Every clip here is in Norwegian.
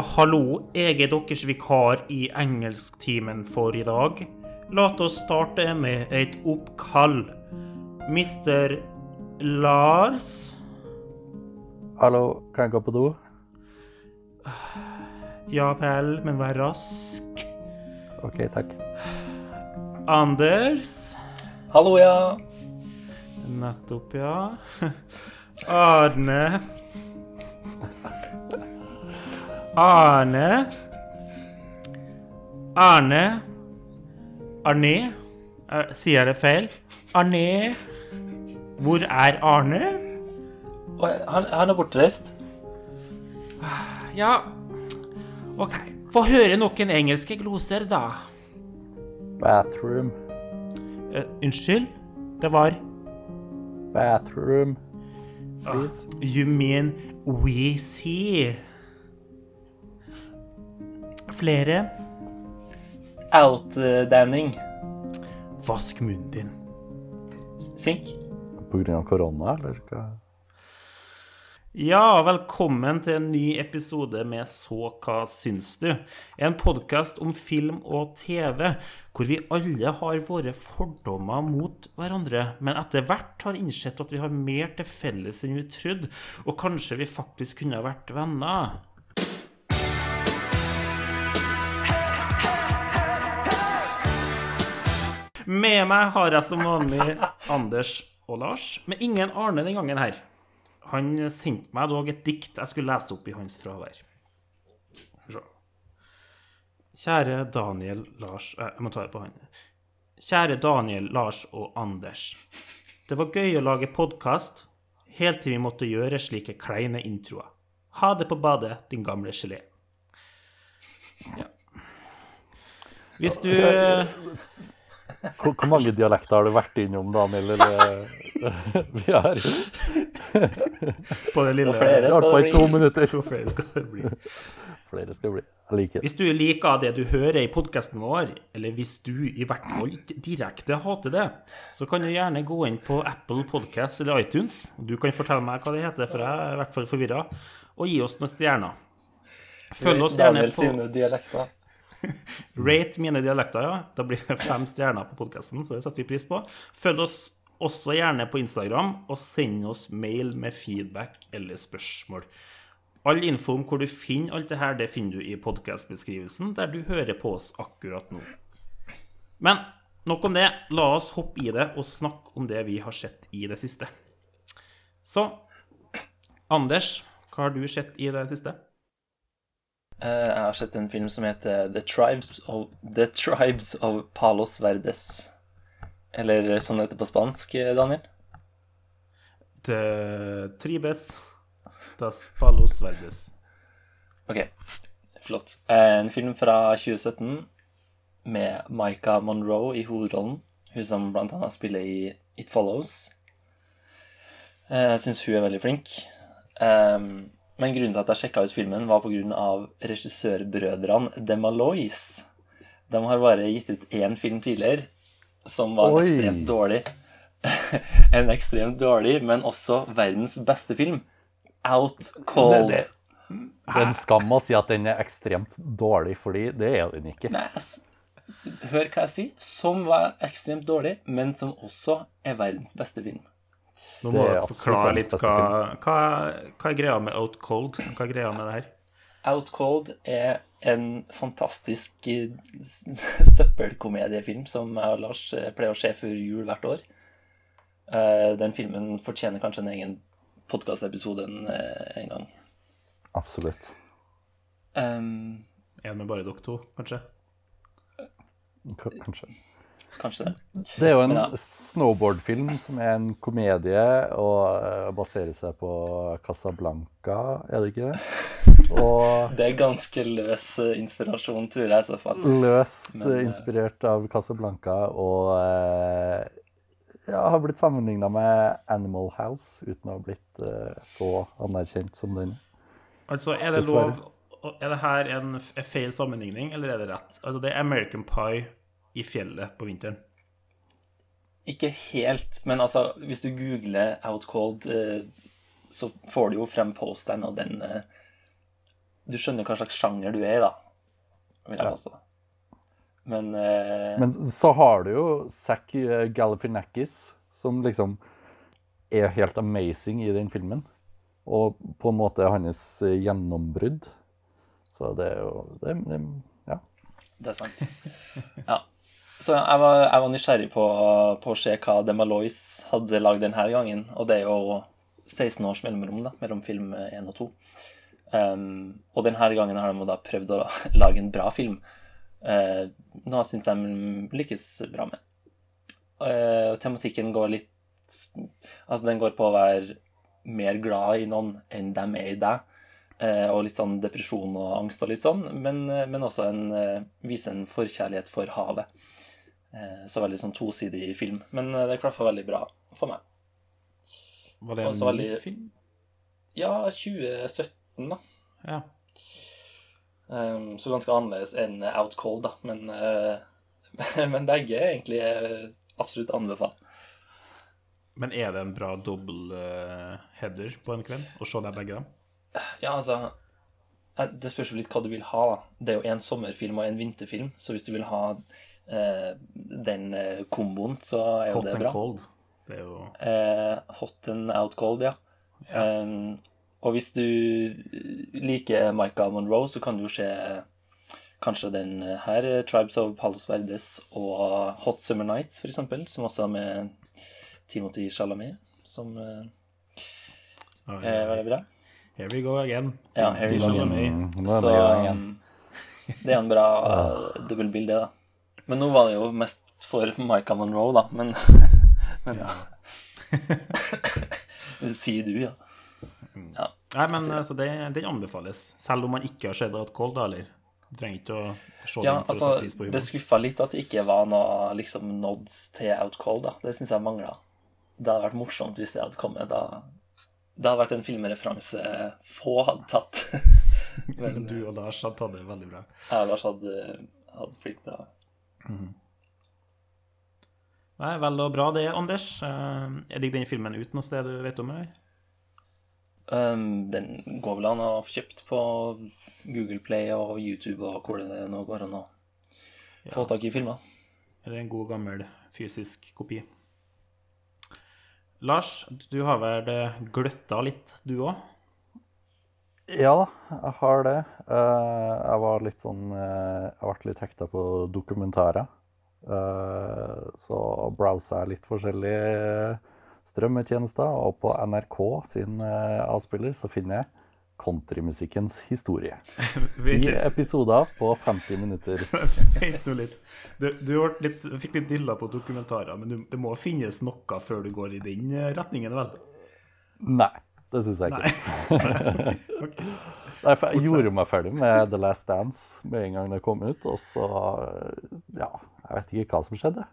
Hallo. Jeg er deres vikar i engelsktimen for i dag. La oss starte med et oppkall. Mister Lars Hallo, kan jeg gå på do? Ja vel, men vær rask. OK, takk. Anders Hallo, ja. Nettopp, ja. Arne Arne Arne Arne Er- Sier jeg det feil? Arne Hvor er Arne? Han, han er bortreist. Ja, OK. Få høre noen engelske gloser, da. Bathroom. Uh, unnskyld? Det var Bathroom. Please. You mean we see? Flere? Outdanning. Vask munnen din. Sink. På grunn av korona, eller hva? Ja, velkommen til en ny episode med Så hva syns du? En podkast om film og TV, hvor vi alle har våre fordommer mot hverandre, men etter hvert har innsett at vi har mer til felles enn vi trodde, og kanskje vi faktisk kunne ha vært venner. Med meg har jeg som vanlig Anders og Lars, men ingen Arne den gangen her. Han sendte meg dog et dikt jeg skulle lese opp i hans fravær. Kjære Daniel, Lars eh, Jeg må ta det på han. Kjære Daniel, Lars og Anders. Det var gøy å lage podkast helt til vi måtte gjøre slike kleine introer. Ha det på badet, din gamle gelé. Ja. Hvis du eh, Hvor, hvor mange dialekter har du vært innom, Daniel? Eller? Vi har På det lille flere. skal det bli. to minutter. Hvor flere skal det bli? Flere skal bli. Jeg liker det. Hvis du liker det du hører i podkasten vår, eller hvis du i hvert fall ikke direkte hater det, så kan du gjerne gå inn på Apple Podcast eller iTunes. Du kan fortelle meg hva det heter, for jeg er i hvert fall forvirra. Og gi oss noen stjerner. Følg oss gjerne Daniel på sine dialekter. Rate mine dialekter, ja. Da blir det fem stjerner på podkasten, så det setter vi pris på. Følg oss også gjerne på Instagram, og send oss mail med feedback eller spørsmål. All info om hvor du finner alt det her, det finner du i podkastbeskrivelsen, der du hører på oss akkurat nå. Men nok om det. La oss hoppe i det og snakke om det vi har sett i det siste. Så Anders, hva har du sett i det siste? Eh, jeg har sett en film som heter The Tribes of, The Tribes of Palos Verdes. Eller sånn det heter på spansk, eh, Daniel. The tribes das palos verdes. Ok, flott. Eh, En film fra 2017 med Micah Monroe i hovedrollen. Hun som blant annet spiller i It Follows. Eh, Jeg syns hun er veldig flink. Ehm, Men grunnen til at jeg sjekka ut filmen, var pga. regissørbrødrene Demalois. De har bare gitt ut én film tidligere, som var Oi. ekstremt dårlig. en ekstremt dårlig, men også verdens beste film. Out Cold. Det, det, det er en skam å si at den er ekstremt dårlig, fordi det er den ikke. Nei, hør hva jeg sier. Som var ekstremt dårlig, men som også er verdens beste film. Nå må er dere forklare litt hva, hva, hva er greia med Out Cold? Hva er greia med det her? Out Cold er en fantastisk eh, søppelkomediefilm som jeg og Lars eh, pleier å se før jul hvert år. Eh, Den filmen fortjener kanskje en egen podkastepisode en, en gang. Absolutt. Um, en med bare dere to, kanskje? K kanskje. Kanskje det. Det er jo en ja. snowboardfilm som er en komedie og eh, baserer seg på Casablanca, er det ikke det? Og Det er ganske løs eh, inspirasjon, tror jeg i så fall. løst Men, eh, inspirert av Casablanca og ja, har blitt sammenligna med Animal House uten å ha blitt så anerkjent som den. Altså, er det lov Er det her en feil sammenligning, eller er det rett? Altså, det er American Pie i fjellet på vinteren. Ikke helt, men altså, hvis du googler Out Cold, eh, så får du jo frem posteren og den, eh, Du skjønner hva slags sjanger du er i, da. Vil jeg Ja. påstå. Men, eh, Men så har du jo Zack Galifianakis, som liksom er helt amazing i den filmen. Og på en måte hans gjennombrudd. Så det er jo det, det, Ja. Det er sant. Ja. Så jeg var, jeg var nysgjerrig på, på å se hva Demalois hadde lagd denne gangen. Og det er jo 16 års mellomrom da, mellom film 1 og 2. Um, og denne gangen har de da prøvd å lage en bra film. Uh, noe jeg syns de lykkes bra med. Uh, tematikken går litt Altså, den går på å være mer glad i noen enn de er i deg. Eh, og litt sånn depresjon og angst og litt sånn, men, men også en, vise en forkjærlighet for havet. Eh, så veldig sånn tosidig film. Men eh, det klaffa veldig bra for meg. Var det en ny veldig- film? Ja, 2017, da. Ja. Um, så ganske annerledes enn Out Cold, da. Men, uh, men begge er egentlig eh, absolutt anbefalt. Men er det en bra dobbel eh, header på en kveld? Å se deg begge dem? Ja, altså eh, Det spørs jo litt hva du vil ha. da. Det er jo en sommerfilm og en vinterfilm, så hvis du vil ha eh, den eh, komboen, så er jo Hot det and bra. cold. Det er jo Eh, hot and out cold, ja. Um, og hvis du liker Micah Monroe, så kan du jo se kanskje den her, eh, Tribes of Palos Verdes og Hot Summer Nights, eksempel, som også er med Timothy Chalamet, som eh, Oi, er veldig bra. Here we go again. Ja, here we go again. Mm, Så um, det er en bra uh, dobbeltbilde, da. Men nå var det jo mest for Micah Monroe, da. Men, men ja. sier du, ja. ja. Nei, men altså, det, det, anbefales. Selv om man ikke har sett Out Cold, da, eller? Du trenger ikke å se Ja, den for altså, å sette pris på det humor. skuffa litt at det ikke var noe liksom nods til Out Cold, da. Det syns jeg mangla. Det hadde vært morsomt hvis det hadde kommet. Da Det hadde vært en filmreferanse få hadde tatt. Men Du og Lars hadde tatt det veldig bra. jeg og Lars hadde, hadde blitt bra. Nei, Vel og bra det, Anders. Eh, Ligger den filmen ut noe sted du vet om? Eller? Um, den går vel an å få kjøpt på Google Play og YouTube og hvor det nå går an å få tak i filmer. Eller en god, gammel fysisk kopi? Lars, du har vel eh, gløtta litt, du òg? Ja da, jeg har det. Eh, jeg var litt sånn eh, Jeg ble litt hekta på dokumentarer. Eh, så browsa jeg litt forskjellige strømmetjenester, og på NRK sin avspiller så finner jeg countrymusikkens historie. Ti episoder på 50 minutter. Vent nå litt. Du, du litt, fikk litt dilla på dokumentarer, men du, det må finnes noe før du går i den retningen, vel? Nei, det syns jeg ikke. Nei, for jeg gjorde meg ferdig med The Last Dance med en gang det kom ut, og så Ja, jeg vet ikke hva som skjedde.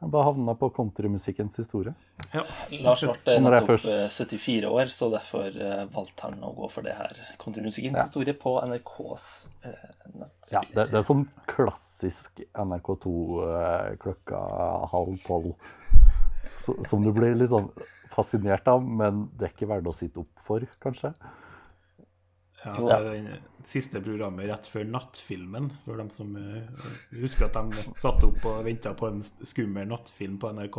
Jeg bare havna på countrymusikkens historie. Ja. Lars ble eh, nettopp først- eh, 74 år, så derfor eh, valgte han å gå for det her. Countrymusikkens Ja. historie på NRKs eh, Ja, det, det er sånn klassisk NRK2 eh, klokka halv tolv. Så, som du blir litt sånn fascinert av, men det er ikke verdt å sitte opp for, kanskje. Ja, det er det siste programmet rett før nattfilmen, for dem som eh, husker at de satt opp og venta på en skummel nattfilm på NRK.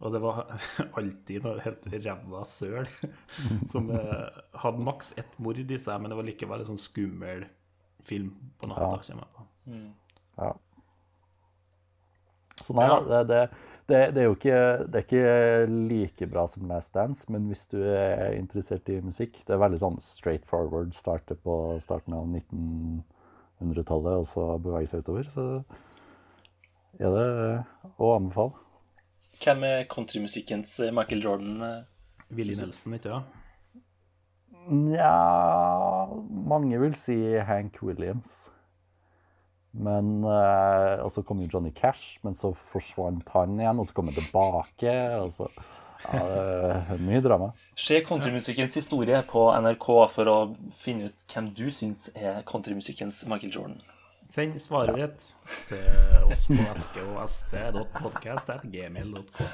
Og det var alltid noe helt ræva søl som eh, hadde maks ett mord i seg, men det var likevel en sånn skummel film på natta. Ja. kommer jeg på. Ja. Så nei, Ja. det, det, det, det er jo ikke, det er ikke like bra som Last Dance, men hvis du er interessert i musikk Det er veldig sånn straight forward, starte på starten av 1900-tallet og så bevege seg utover. Så er det å anbefale. Hvem er countrymusikkens eh, Michael Jordan? eh? Willy Nelson, ikke sant? Nja Mange vil si Hank Williams. Men eh, Og så kom jo Johnny Cash, men så forsvant han igjen, og så kom han tilbake. Og så, ja, det er mye drama. Se countrymusikkens historie på NRK for å finne ut hvem du syns er countrymusikkens Michael Jordan. Send svaret ditt til oss på eske og st.podcast.gmail.com.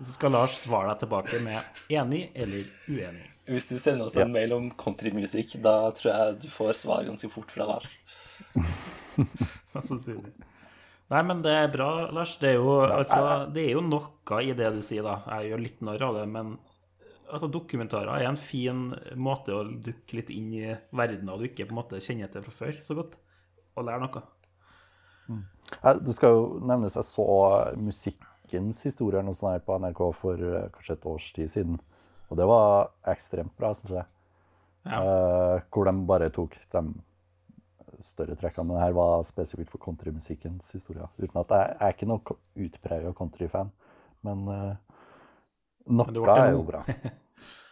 Så skal Lars svare deg tilbake med enig eller uenig. Hvis du sender oss en mail om countrymusikk, da tror jeg du får svar ganske fort fra Lars. Mest sannsynlig. Nei, men det er bra, Lars. Det er jo, altså, det er jo noe i det du sier, da. Jeg gjør litt narr av det, men altså, dokumentarer er en fin måte å dukke litt inn i verden og du ikke på en måte kjenner til fra før så godt, og lære noe. Nei, Det skal jo nevnes jeg så musikkens historie noe sånt her på NRK for eh, kanskje et års tid siden. Og det var ekstremt bra, syns jeg. Eh, hvor de bare tok de større trekkene. Men det her var spesifikt for countrymusikkens historie. Uten at jeg, er ikke noe utprega countryfan. Men uh, noe er jo bra.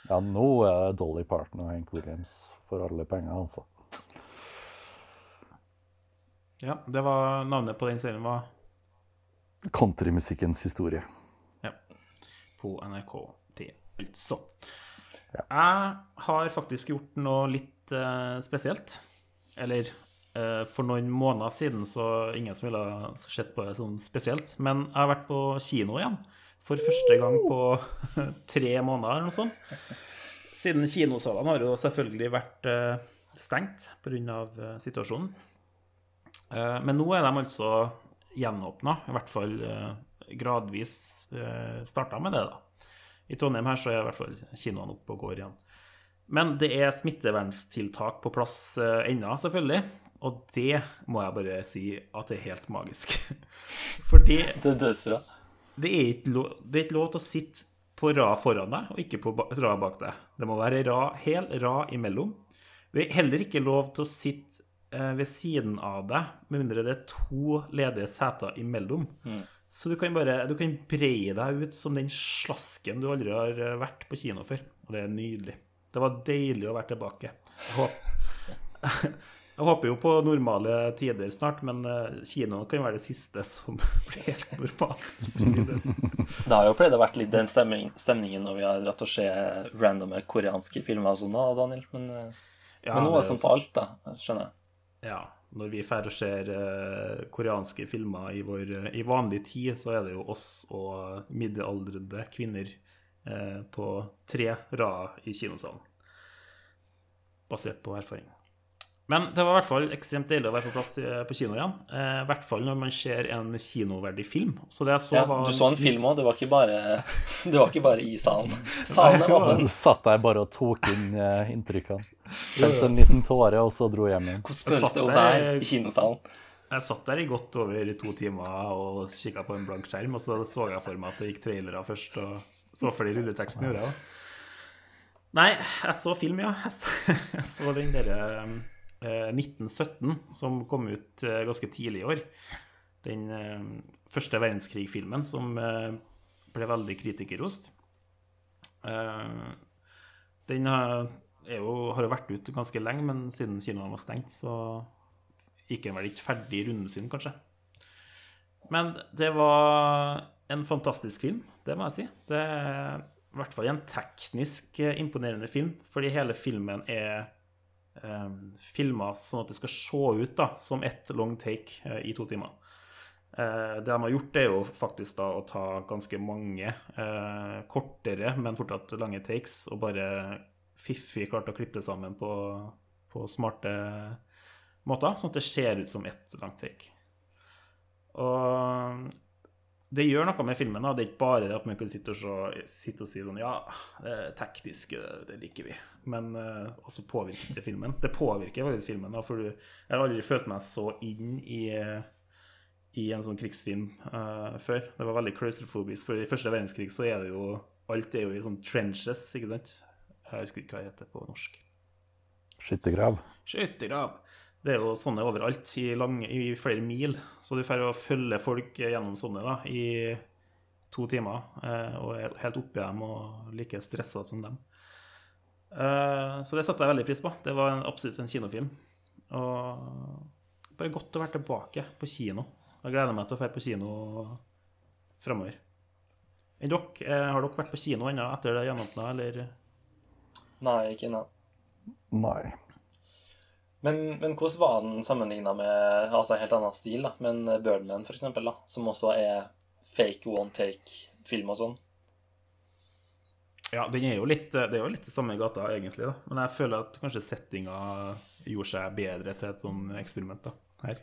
Ja, nå er Dolly Parton og Hank Williams for alle penger, altså. Ja, det var navnet på den serien var Countrymusikkens historie. Ja. På NRK T, altså. Jeg har faktisk gjort noe litt uh, spesielt. Eller for noen måneder siden så ingen som ville sett på det som spesielt. Men jeg har vært på kino igjen. For første gang på tre måneder eller noe sånt. Siden kinosalene har jo selvfølgelig vært eh, stengt pga. Eh, situasjonen. Eh, Men nå er de altså gjenåpna, i hvert fall eh, gradvis eh, starta med det, da. I Trondheim her så er i hvert fall kinoene oppe og går igjen. Men det er smitteverntiltak på plass eh, ennå, selvfølgelig. Og det må jeg bare si at det er helt magisk. Fordi Det er dødsbra. det er ikke lov, det er ikke lov til å sitte på rad foran deg, og ikke på rad bak deg. Det må være rad, hel rad imellom. Det er heller ikke lov til å sitte eh, ved siden av deg, med mindre det er to ledige seter imellom. Så du kan bare du kan breie deg ut som den slasken du aldri har eh, vært på kino før. Og det er nydelig. Det var deilig å være tilbake. Jeg håper, jeg håper jo på normale tider snart, men eh, kinoen kan være det siste som blir helt normalt. Det har jo pleid å vært litt den stemning, stemningen når vi har dratt og se randome koreanske filmer og sånn, da, Daniel. Men, eh, Ja, men nå er det det sånn på alt, da. Skjønner jeg. Ja, når vi drar og ser eh, koreanske filmer i, vår, i vanlig tid, så er det jo oss og middelaldrende kvinner eh, på tre rader i kinosalen. Basert på erfaring. Men det var i hvert fall ekstremt deilig å være på plass på kino igjen. Eh, I hvert fall når man ser en kinoverdig film. Så det jeg så Ja, var du så en film òg, det var ikke bare, det var ikke bare i salen. Salen er åpen. Satt der bare og tok inn eh, inntrykkene. Felt en liten tåre, og så dro hjem igjen. Hvordan føles det å der- være i kinosalen? Jeg satt der i godt over to timer og kikka på en blank skjerm, og så så jeg for meg at det gikk trailere først, og så for de rulletekstene gjorde jeg òg. Nei, jeg så film, ja. Jeg så, jeg så den derre eh, 1917 som kom ut eh, ganske tidlig i år. Den eh, første verdenskrig-filmen som eh, ble veldig kritikerrost. Eh, den har, jo, har jo vært ute ganske lenge, men siden kinoene var stengt, så gikk den vel ikke ferdig i runden sin, kanskje. Men det var en fantastisk film, det må jeg si. Det er i hvert fall en teknisk eh, imponerende film, fordi hele filmen er eh, filma sånn at det skal se ut da, som ett long take eh, i to timer. Eh, det de har gjort, er jo faktisk da å ta ganske mange eh, kortere, men fortsatt lange takes, og bare fiffig klart å klippe det sammen på, på smarte måter, sånn at det ser ut som ett langt take. Og det gjør noe med filmen. da. Det er ikke bare det at man kan sitte og, så, sitte og si sånn Ja, teknisk, det liker vi. Men uh, også påvirker det filmen. Det påvirker faktisk filmen. da, for du, Jeg har aldri følt meg så inn i, i en sånn krigsfilm uh, før. Det var veldig claustrofobisk. For i første verdenskrig så er det jo Alt er jo i sånn trenches, ikke sant? Jeg husker ikke hva det heter på norsk. Skyttergrav. Skyttergrav. Det er jo sånne overalt i, lang, i flere mil. Så du får jo følge folk gjennom sånne da, i to timer eh, og er helt oppi dem og like stressa som dem. Eh, så det setter jeg veldig pris på. Det var en, absolutt en kinofilm. Og bare godt å være tilbake på kino. Jeg gleder meg til å dra på kino framover. Enn dere? Eh, har dere vært på kino ennå etter det gjenåpna, eller? Nei, ikke ennå. Nei. Men, men hvordan var den sammenligna med altså en helt annen stil, da, men Birdman, for eksempel, da, som også er fake one take-film og sånn? Ja, den er jo litt, det er jo litt samme gata, egentlig, da. Men jeg føler at kanskje settinga gjorde seg bedre til et sånn eksperiment da, her.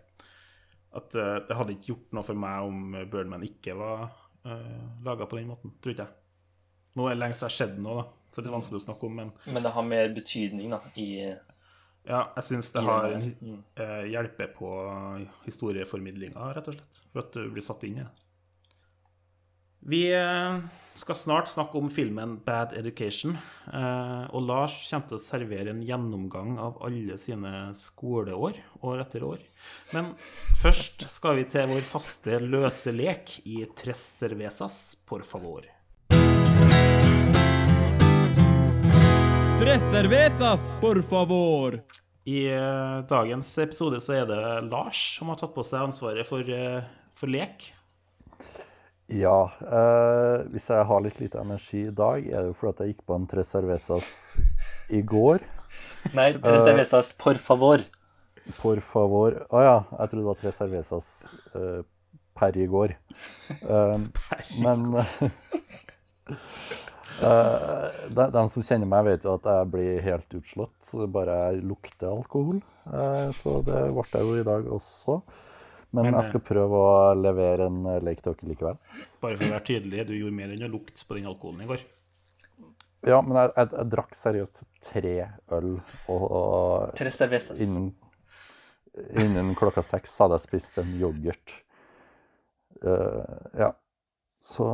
At uh, det hadde ikke gjort noe for meg om Birdman ikke var uh, laga på den måten, tror ikke jeg. Nå er det lenge siden jeg har sett nå, da, så det er vanskelig å snakke om, men Men det har mer betydning, da, i ja, jeg syns det har mm. eh, hjelper på historieformidlinga, rett og slett. For at du blir satt inn i det. Vi eh, skal snart snakke om filmen Bad Education. Eh, og Lars kommer til å servere en gjennomgang av alle sine skoleår, år etter år. Men først skal vi til vår faste løse lek i Tres cervezas por favor. Tres cervezas, por favor. I uh, dagens episode så er det Lars som har tatt på seg ansvaret for, uh, for lek. Ja. Uh, hvis jeg har litt lite energi i dag, er det jo fordi at jeg gikk på en Tres Cervezas i går. Nei, Tres cervezas por favor. Por favor Å ja, jeg trodde det var Tres Cervezas eh, per i går. Um, men eh, de, de som kjenner meg, vet jo at jeg blir helt utslått bare jeg lukter alkohol. Eh, så det ble jeg jo i dag også. Men Men, jeg skal prøve å levere en eh, lek til dere likevel. Bare for å være tydelig, du gjorde mer enn å lukte på den alkoholen i går. Ja, men jeg, jeg, jeg drakk seriøst tre øl, og, og Tre cervezas. innen, innen klokka seks hadde jeg spist en yoghurt. Uh, ja. Så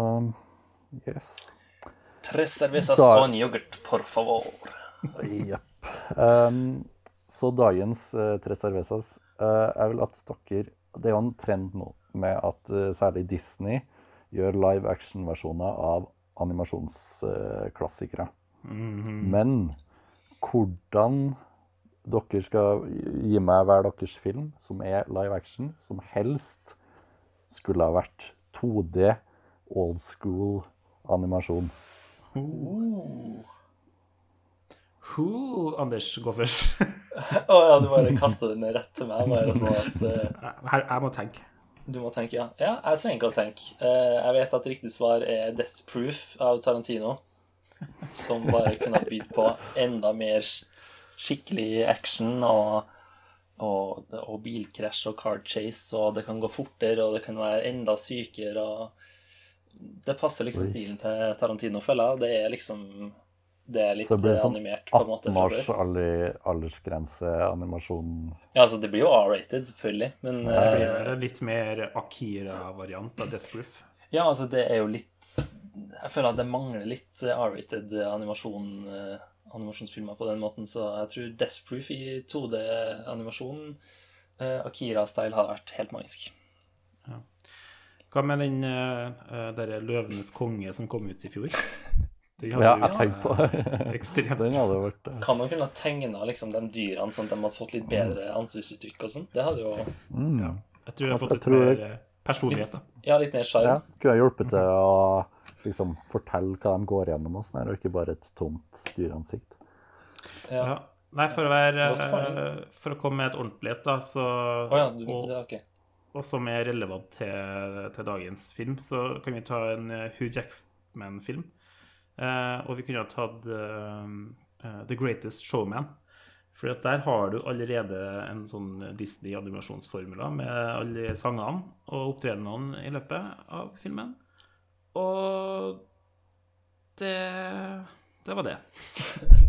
yes. Tres cervezas Da- og en yoghurt, por favor. Jepp. Um, så dagens uh, Tres Cervezas uh, Jeg vil at dere Det er jo en trend nå med at uh, særlig Disney gjør live action-versjoner av animasjonsklassikere. Men hvordan dere skal gi meg hver deres film som er live action, som helst skulle ha vært 2D, old school animasjon. Huh, Anders, gå først. Å ja, du bare kasta den rett til meg. Bare sånn at Uh... Her, jeg må tenke. du må tenke, ja. Ja, jeg trenger ikke å tenke. Uh, jeg vet at riktig svar er Death Proof av Tarantino. Som bare kunne bydd på enda mer skikkelig action og, og, og bilkrasj og car chase, og det kan gå fortere, og det kan være enda sykere. og Det passer liksom Oi. stilen til Tarantino, føler jeg. Det er liksom Det er litt Så det blir eh, sånn animert, på en måte. 18 fra års før. alder, aldersgrense-animasjon. Ja, altså, det blir jo R-rated, selvfølgelig, men Det blir eh, vel en litt mer Akira-variant av Death Proof. Ja, altså det er jo litt Jeg føler at det mangler litt eh, R-rated animasjon, eh, animasjonsfilmer på den måten, så jeg tror Death Proof i 2D-animasjon, eh, Akira-style, hadde vært helt magisk. Hva med den uh, derre Løvenes konge som kom ut i fjor? Ja, jo jeg tenkte på Ekstremt. Den hadde vært uh... Kan man kunne ha tegna liksom, de dyrene sånn at de hadde fått litt bedre ansiktsuttrykk og sånn? Det hadde jo mm. Ja. Jeg tror jeg har Jeg fått litt mer det- eh, personlighet, da. Ja, litt mer Ja, sjarm. kunne hjulpet til å liksom fortelle hva de går gjennom og sånn og ikke bare et tomt dyreansikt. Ja. Ja. Nei, for å være For å komme med et ordentlig et, da, så oh, ja, du, og, det er ok. Og som er relevant til, til dagens film, så kan vi ta en eh, Hugh Jackman-film. Eh, og vi kunne ha tatt eh, eh, The Greatest Showman. For der har du allerede en sånn Disney-animasjonsformula med alle sangene og opptredenene i løpet av filmen. Og det Det var det.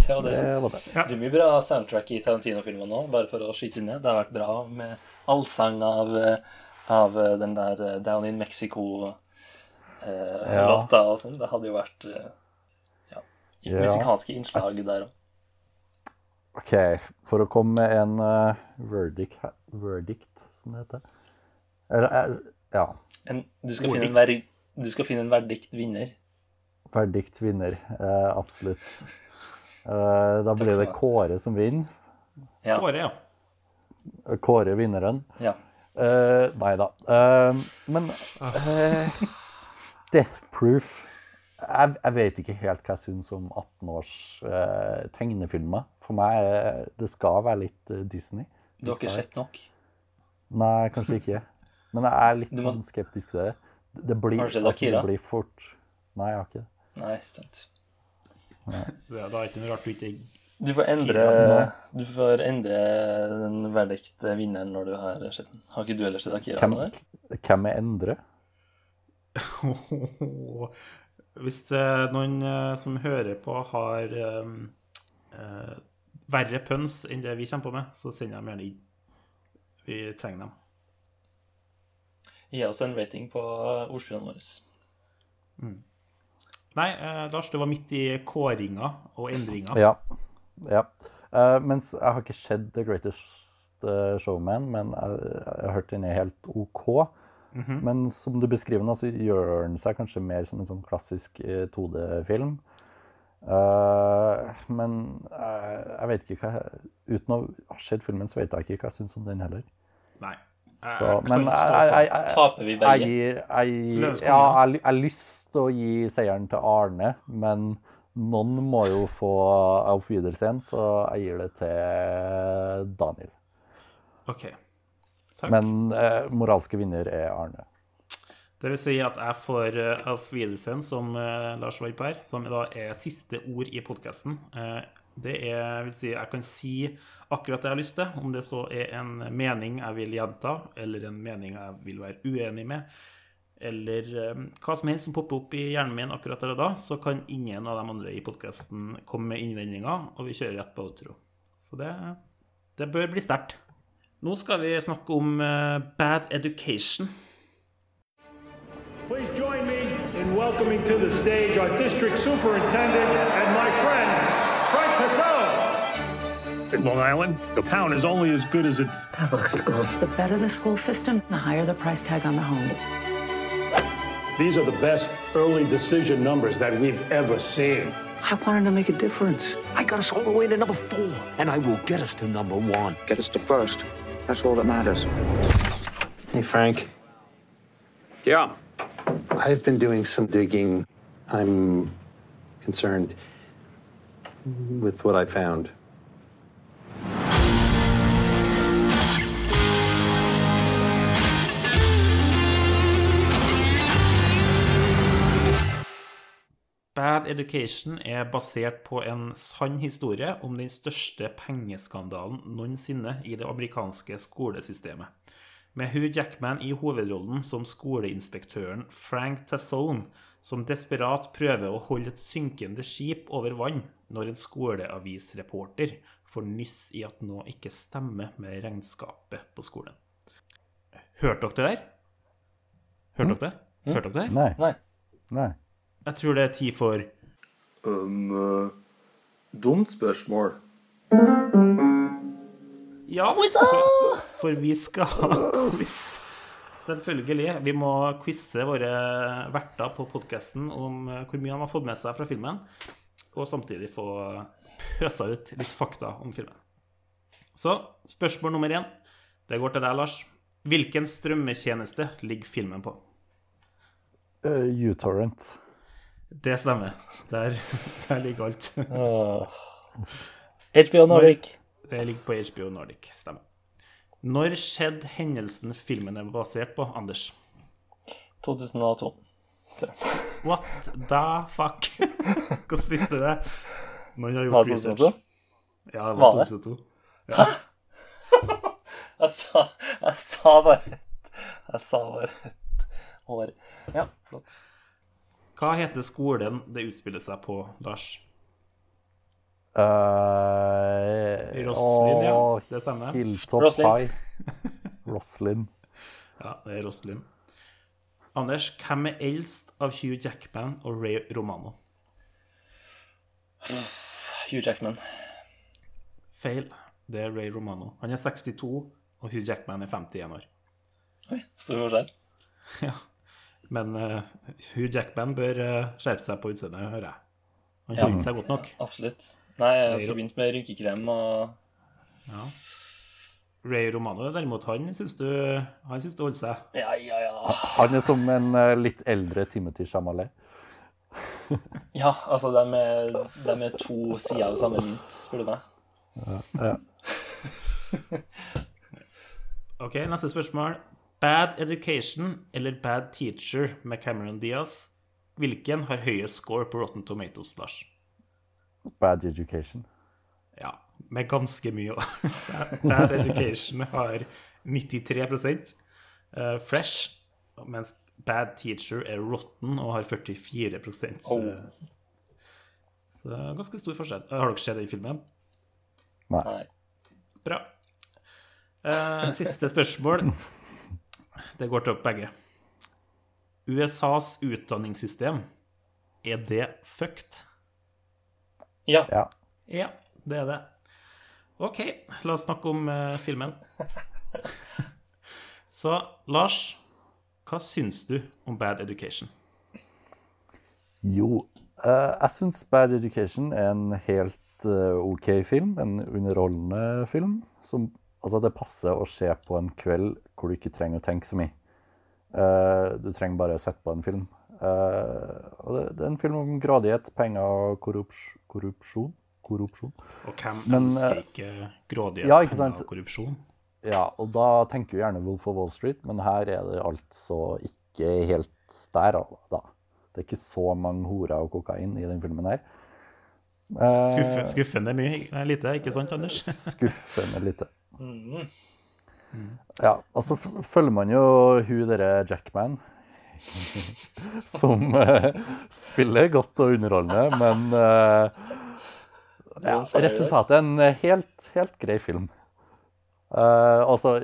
Det var det. Det var det. Det er mye bra soundtrack i Tarantino-filmen nå, bare for å skyte inn det. Det har vært bra med allsang av, eh, av eh, den der eh, Down in Mexico-låta Ja. og sånn. Det hadde jo vært eh, ja, Ja. musikalske innslag der òg. OK, for å komme med en uh, verdict, verdict, som det heter. Eller, eh, ja. Du, skal finne en du skal finne en verdikt vinner. Verdict vinner. Eh, absolutt. Eh, da blir det. Kåre som vinner. Ja. Kåre, ja. Kåre vinneren. ja. Eh, nei da. Eh, men eh, Death Proof jeg, jeg vet ikke helt hva jeg syns om 18 års eh, tegnefilmer. For meg det skal være litt eh, Disney. Du har ikke sett nok? Nei, kanskje ikke. Men jeg er litt må- sånn skeptisk til det. Det blir, altså, det blir fort Nei, jeg har ikke det. Nei, sant. Nei. Det, er ikke noe rart du ikke Du får endre, du får endre den verdikte vinneren når du har sett den. Har ikke du ellers sett Akira? Hvem, der? hvem er Endre? Hvis eh, noen eh, som hører på, har um, uh, verre pønsk enn det vi kommer på med, så send dem gjerne inn. Vi trenger dem. Gi oss en rating på ordspillene våre. Nei, eh, Lars, du var midt i kåringa og endringa. Ja. ja. Eh, mens jeg har ikke sett The Greatest eh, Showman, men jeg, jeg har hørt den er helt OK. Men som du beskriver den, så gjør den seg kanskje mer som en sånn klassisk eh, 2D-film. Uh, men uh, jeg vet ikke hva Uten å ha sett filmen, så vet jeg ikke hva jeg syns om den heller. Nei. Så, Jeg men jeg, jeg, jeg, jeg, har lyst til å gi seieren til Arne, men noen må jo få Auf Wiedersehen, så jeg gir det til Daniel. OK. Takk. Men eh, moralske vinner er Arne. Det vil si at jeg får uh, Wiedersehen Wiedersen, som eh, Lars var på her, som da er siste ord i podkasten. Det er, vil si, jeg kan si akkurat det jeg har lyst til, om det så er en mening jeg vil gjenta, eller en mening jeg vil være uenig med, eller eh, hva som helst som popper opp i hjernen min akkurat der og da, så kan ingen av de andre i podkasten komme med innvendinger, og vi kjører rett på outro. Så det, det bør bli sterkt. Nå skal vi snakke om eh, bad education. Please join me in welcoming to the stage our district superintendent and my friend. In Long Island, the town is only as good as its Public schools. The better the school system, the higher the price tag on the homes. These are the best early decision numbers that we've ever seen. I wanted to make a difference. I got us all the way to number four, and I will get us to number one. Get us to first. That's all that matters. Hey, Frank. Yeah. I've been doing some digging. I'm concerned with what I found. Bad Education er basert på en sann historie om den største pengeskandalen noensinne i det amerikanske skolesystemet. Med Hugh Jackman i hovedrollen som skoleinspektøren Frank Tassone, som desperat prøver å holde et synkende skip over vann når en skoleavisreporter får nyss i at noe ikke stemmer med regnskapet på skolen. Hørte dere det der? Hørte dere det? Hørte dere det? Nei. Nei. Jeg tror det er tid for Dumt spørsmål. Ja, for, for vi skal ha quiz. Selvfølgelig. Vi må quize våre verter på podkasten om eh, hvor mye han har fått med seg fra filmen, og samtidig få pøsa ut litt fakta om filmen. Så spørsmål nummer én. Det går til deg, Lars. Hvilken strømmetjeneste ligger filmen på? Uh, uTorrent. Det stemmer. Der, der ligger alt. HBO Nordic. Det ligger på HBO Nordic. Stemmer. Når skjedde hendelsen filmen er basert på, Anders? 2002. Så. What the fuck? Hvordan visste du det? Noen har gjort research. 2002? Ja, det Var var det? 2002. Jeg sa, jeg sa bare et Jeg sa bare et år. Ja, flott. Hva heter skolen det utspiller seg på, Lars? Uh, Roslin, ja. Det stemmer. Hilltop Roslin. High. Roslin. Ja, det er Roslin. Anders, hvem er eldst av Hugh Jackman og Ray Romano? Hugh Jackman. Feil. Det er Ray Romano. Han er 62, og Hugh Jackman er 51 år. Oi, stor forskjell. Ja. Men uh, Hugh Jackman bør uh, skjerpe seg på utseendet, hører jeg. Han Ja. holder seg godt nok. Absolutt. Nei, jeg skulle begynt med rynkekrem og Ja. Ray Romano derimot, han syns du Han syns det holder seg. Ja, ja, ja. Han er som en eh, litt eldre Timothy Chamalet. Ja, altså, de er, de er to sider av samme mynt, spør du meg. Ok, neste spørsmål. Bad Education eller Bad Teacher med Cameron Diaz. Hvilken har høyest score på Rotten Tomatoes, Lars? Bad Education. Ja, med ganske mye òg. Bad Education har 93 uh, Fresh, mens Bad Teacher er rotten og har 44 så, Oh. så ganske stor forskjell. Har dere sett den filmen? Nei. Nei. Bra. Uh, siste spørsmål. Det går til opp begge. USAs utdanningssystem, er det fucked? Ja. Ja. Ja, det er det. OK, la oss snakke om uh, filmen. Så Lars, hva syns du om Bad Education? Jo, uh, jeg syns Bad Education er en helt uh, OK film. En underholdende film. Som, altså, det passer å se på en kveld hvor du ikke trenger å tenke så mye. Eh, du trenger bare å sette på en film. Eh, og det, det er en film om grådighet, penger og korrups korrupsjon. Korrupsjon. Og hvem Men, elsker eh, ikke grådighet ja, ikke penger og korrupsjon? Ja, og da tenker vi gjerne Wolf of Wall Street, men her er det altså ikke helt der, da. Det er ikke så mange horer og kokain i den filmen her. Skuffe, skuffende mye, lite, ikke sant, Anders? Skuffende lite. Ja, og så følger man jo hun derre Jackman, som eh, spiller godt og underholdende, men eh, ja, resultatet er en helt, helt grei film. Eh, altså,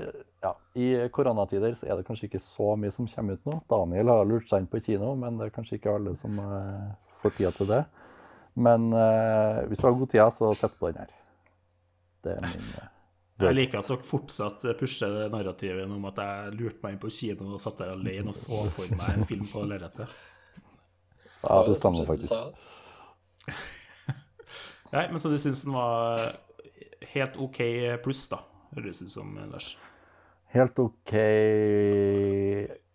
ja, I koronatider så er det kanskje ikke så mye som kommer ut nå. Daniel har lurt seg inn på kino, men det er kanskje ikke alle som eh, får tida til det. Men eh, hvis du har god tid, så sett på den her. Det er min eh, Jeg liker at dere fortsatt pusher det narrativet om at jeg lurte meg inn på kino og satt der alene og så for meg en film på lerretet. Ja, det stemmer faktisk. Nei, men så du syns den var helt OK pluss, da? Høres ut som, Lars. Helt OK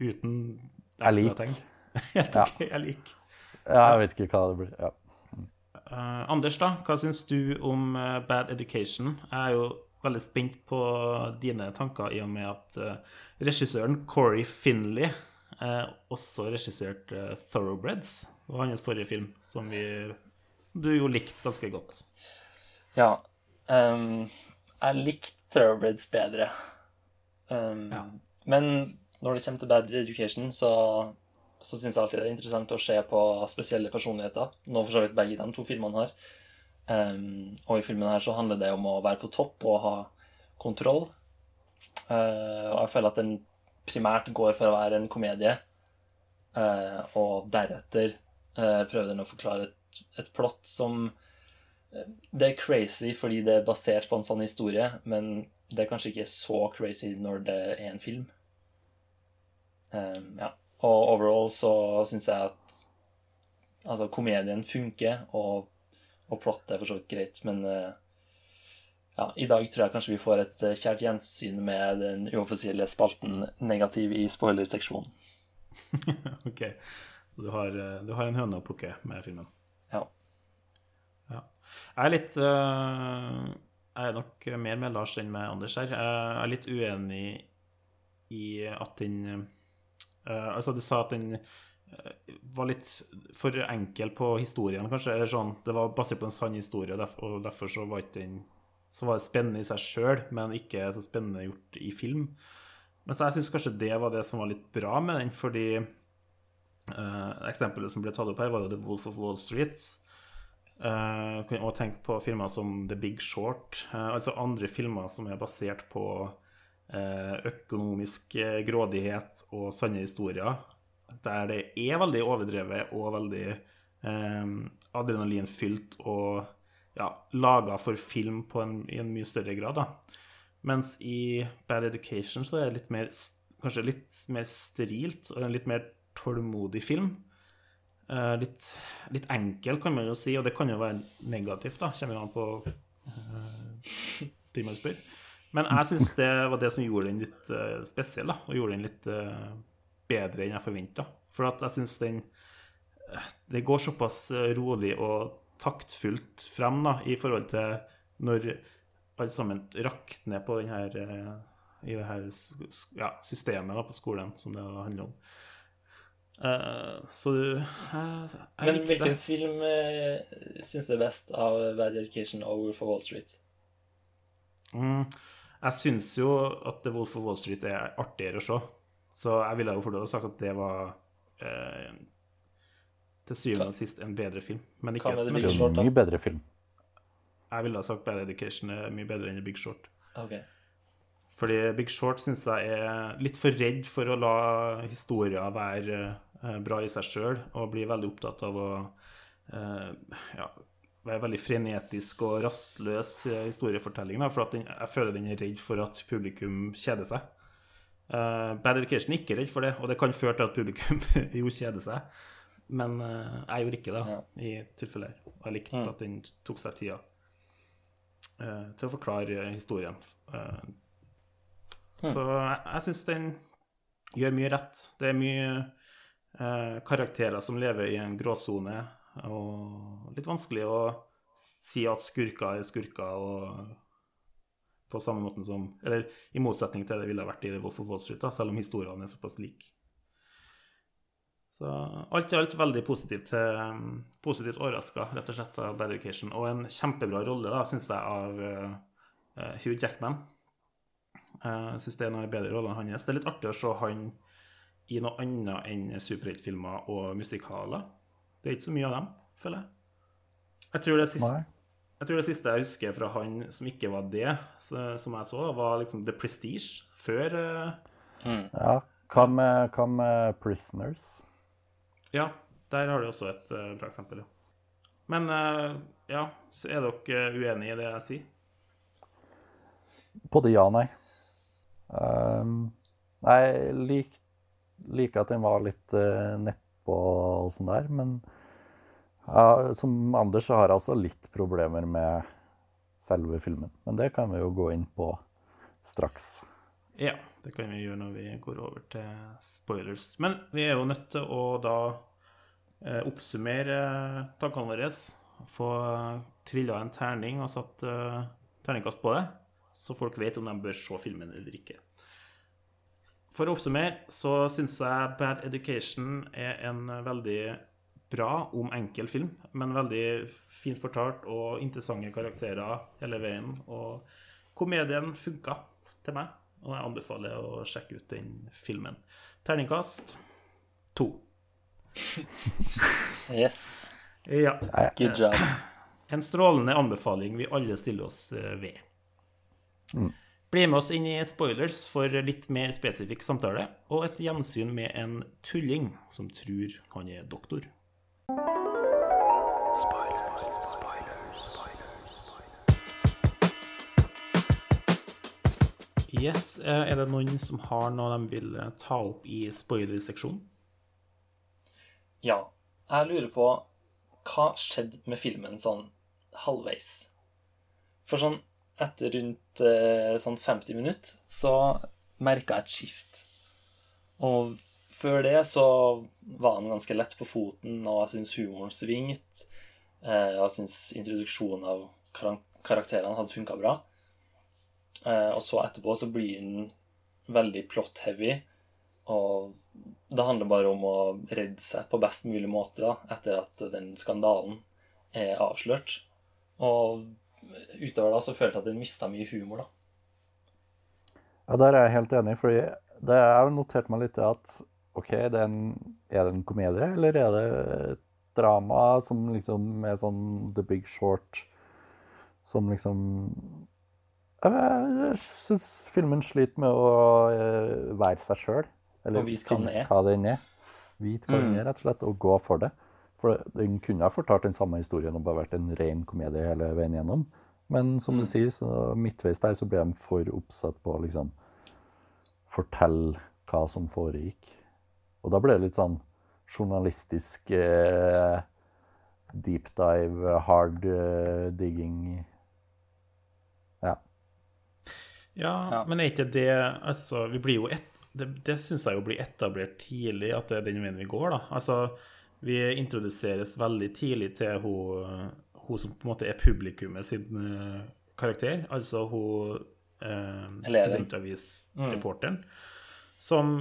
Uten Jeg ekstra liker. tegn. Helt Ja. OK, jeg liker. Ja, jeg vet ikke hva det blir. Ja. Uh, Anders, da, hva syns du om eh, Bad Education? Jeg er jo veldig spent på dine tanker, i og med at eh, regissøren Corey Finley eh, også regisserte eh, Thoroughbreds, og hans forrige film, som, vi, som du jo likte ganske godt. Ja. Um, jeg likte Thoroughbreds bedre. Um, Ja. Men når det kommer til Bad Education, så, så syns jeg alltid det er interessant å se på spesielle personligheter. Nå for så vidt begge de to filmene har. Ehm, og i filmen her så handler det om å være på topp og ha kontroll. Uh, og jeg føler at den primært går for å være en komedie, uh, og deretter uh, prøver den å forklare et, et plott som Det er crazy fordi det er basert på en sann historie, men det er kanskje ikke så crazy når det er en film. Um, ja. Og overall så syns jeg at altså, komedien funker, og, og plottet er for så vidt greit, men eh, ja, i dag tror jeg kanskje vi får et eh, kjært gjensyn med den uoffisielle spalten negativ i spoilerseksjonen. OK. Du har, eh, du har en høne å plukke med filmen. Ja. Ja. Jeg er litt uh... Jeg er nok mer med Lars enn med Anders her. Jeg er litt uenig i at den Altså, du sa at den var litt for enkel på historien, kanskje. Eller sånn, det var basert på en sann historie, og derfor, så var ikke den Så var det spennende i seg sjøl, men ikke så spennende gjort i film. Men så jeg syns kanskje det var det som var litt bra med den, fordi eh, eksempelet som ble tatt opp her, var jo The Wolf of Wall Street. Uh, kan også tenke på filmer som The Big Short, eh, altså andre filmer som er basert på eh, økonomisk grådighet og sanne historier, der det er veldig overdrevet og veldig eh, adrenalinfylt og ja, laga for film en, i en mye større grad. da. Mens i Bad Education så er det litt mer, kanskje litt mer sterilt og en litt mer tålmodig film. Eh, litt, litt enkel, kan man jo si, og det kan jo være negativt, da. Kommer jo an på eh, de man spør. Men jeg syns det var det som gjorde den litt uh, spesiell, da, og gjorde den litt eh, bedre enn jeg forventa. For at jeg syns den eh, Det går såpass eh, rolig og taktfullt frem da, i forhold til når alle sammen rakner på den her eh, i det her ja, systemet da, på skolen som det handler om. Uh, så du jeg, jeg Men hvilken det. film uh, syns du er best av Bad Education og Wolf of Wall Street? Mm, jeg syns jo at The Wolf of Wall Street er artigere å se. Så jeg ville jo fordelt sagt at det var eh, til syvende og sist en bedre film. Men ikke Hva er det men- Short. Mye bedre film. Jeg ville ha sagt Bad Education er mye bedre enn Big Short. Okay. Fordi Big Short syns jeg er litt for redd for å la historier være eh, bra i seg sjøl, og blir veldig opptatt av å eh, ja, være veldig frenetisk og rastløs i historiefortellingen. For at den, jeg føler den er redd for at publikum kjeder seg. Eh, Bad Education er ikke redd for det, og det kan føre til at publikum jo kjeder seg. Men uh, jeg gjorde ikke det Ja. i tilfellet. Og jeg likte Mm. at den tok seg tida uh, til å forklare historien. Mm. så jeg, jeg syns den gjør mye rett. Det er mye karakterer som lever i en gråsone, og litt vanskelig å si at skurker er skurker, og på samme måten som Eller i motsetning til det ville vært i Wolf of Wall Street, da, selv om historiene er såpass like. Så alt i alt veldig positivt, positivt overraska, rett og slett, av Bad Education. Og en kjempebra rolle, da, syns jeg, av uh, Hugh Jackman. Jeg syns det er noe bedre rolle enn hans. Det er litt artig å se han i noe annet enn superheltfilmer og musikaler. Det er ikke så mye av dem, føler jeg. Jeg tror det er siste, Nei. Jeg tror det siste jeg husker fra han som ikke var det, som jeg så, var liksom The Prestige. Før mm. Ja. Hva med, hva med Prisoners? Ja, der har du også et eh, bra eksempel, ja. Men eh, ja, så er dere uenige i det jeg sier? Både ja og nei. Um, jeg lik, liker at den var litt uh, nedpå og sånn der, men som Anders så har jeg altså litt problemer med selve filmen. Men det kan vi jo gå inn på straks. Ja, det kan vi gjøre når vi går over til spoilers. Men vi er jo nødt til å da eh, oppsummere tankene våre. Få trilla en terning og satt eh, terningkast på det, så folk vet om de bør se filmen eller ikke. For å oppsummere så syns jeg Bad Education er en veldig bra, om enkel film, men veldig fint fortalt og interessante karakterer hele veien. Og komedien funka til meg, og jeg anbefaler å sjekke ut den filmen. Terningkast to. Yes. Ja. Good job. En strålende anbefaling vi alle stiller oss ved. ved. Bli med oss inn i spoilers for litt mer spesifikk samtale, og et gjensyn med en tulling som tror han er doktor. Yes, eh, Er det noen som har noe de vil eh, ta opp i spoiler-seksjonen? Ja. Jeg lurer på hva skjedde med filmen sånn halvveis? For sånn etter rundt eh, sånn 50 minutter så merka jeg et skift. Og før det så var han ganske lett på foten, og jeg syns humoren svingte. Jeg syns introduksjonen av karakterene hadde funka bra. Eh, og så etterpå så blir den veldig plot-heavy. Og det handler bare om å redde seg på best mulig måte da, etter at den skandalen er avslørt. Og utover da så følte jeg at den mista mye humor, da. Ja, Der er jeg helt enig, fordi det har notert meg litt at OK, det er, en, er det en komedie, eller er det et drama som liksom er sånn The Big Short, som liksom Jeg, syns filmen sliter med å eh, være seg sjøl. Eller finne hva den er. Vite hva den Mm. er, rett og slett, og gå for det. For den kunne ha fortalt den samme historien og bare vært en ren komedie hele veien gjennom. Men som Mm. du sier, så midtveis der så ble de for oppsatt på å liksom fortelle hva som foregikk. Og da ble det litt sånn journalistisk eh, deep dive, hard eh, digging. Ja. Ja, men er ikke det Altså, vi blir jo et, Det, det syns jeg jo blir etablert tidlig, at det er den veien vi går, da. Altså, vi introduseres veldig tidlig til hun, hun som på en måte er publikummet sin eh, karakter. Altså hun eh, studentavisreporteren, studentavisreporteren. Som,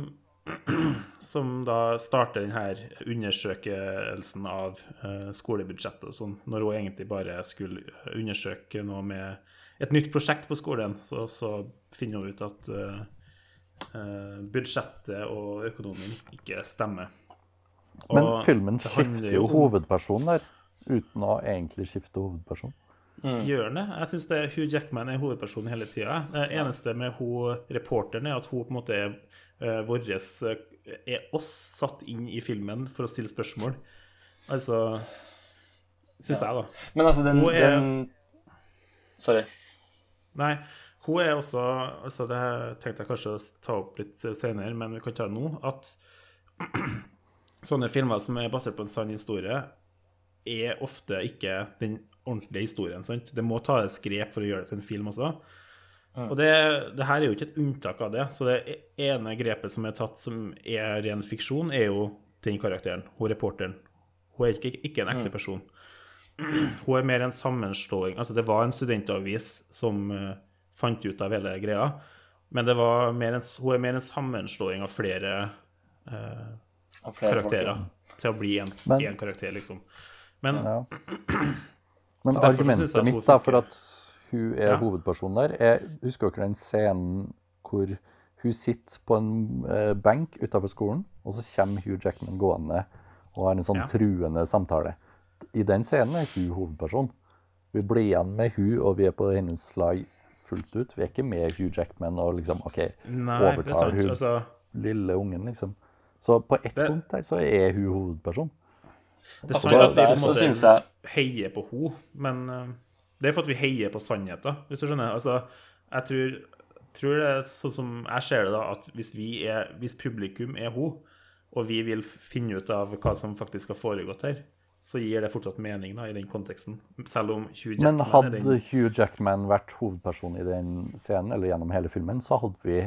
som da starter denne undersøkelsen av eh, skolebudsjettet og sånn, når hun egentlig bare skulle undersøke noe med et nytt prosjekt på skolen, så, så finner hun ut at eh, eh, budsjettet og økonomien ikke stemmer. Men filmen skifter jo hovedpersonen der, uten å egentlig skifte hovedperson. Gjør den det? Jeg syns Hugh Jackman er hovedpersonen hele tida. Det eneste med hun reporteren er at hun på en måte er uh, vår Er oss satt inn i filmen for å stille spørsmål. Altså Syns jeg, da. Men altså, den, er- den Sorry. Nei, hun er også altså Det tenkte jeg kanskje å ta opp litt senere, men vi kan ta det nå. At sånne filmer som er basert på en sann historie, er ofte ikke den ordentlige historien. sant? Det må tas grep for å gjøre det til en film også. Og det, det her er jo ikke et unntak av det. Så det ene grepet som er tatt som er ren fiksjon, er jo den karakteren, hun reporteren. Hun er ikke, ikke en ekte person. Hun er mer en sammenslåing Altså, det var en studentavis som uh, fant ut av hele greia, men det var mer en, hun er mer en sammenslåing av flere uh, Av flere karakterer til å bli en, karakter, liksom. Men Ja. Men argumentet jeg mitt da, for at hun er Ja. hovedpersonen der, Jeg Husker dere den scenen hvor hun sitter på en eh, benk utenfor skolen, og så kommer Hugh Jackman gående og har en sånn Ja. truende samtale? I den scenen er hun hovedperson. Vi blir igjen med hun, og vi er på hennes lag fullt ut. Vi er ikke med Hugh Jackman og liksom OK, Nei, er overtar sant. hun Altså, lille ungen, liksom. Så på ett Det- punkt der så er hun hovedperson. det er Altså, at vi på en måte jeg- heier på henne, men eh, det er for at vi heier på sannheten, hvis du skjønner. Altså, jeg tror, tror det er sånn som jeg ser det, da, at hvis, vi er, hvis publikum er hun, og vi vil finne ut av hva som faktisk har foregått her, så gir det fortsatt mening da, i den konteksten. Selv om Hugh Jackman Men er hadde den Hugh Jackman vært hovedperson i den scenen, eller gjennom hele filmen, så hadde vi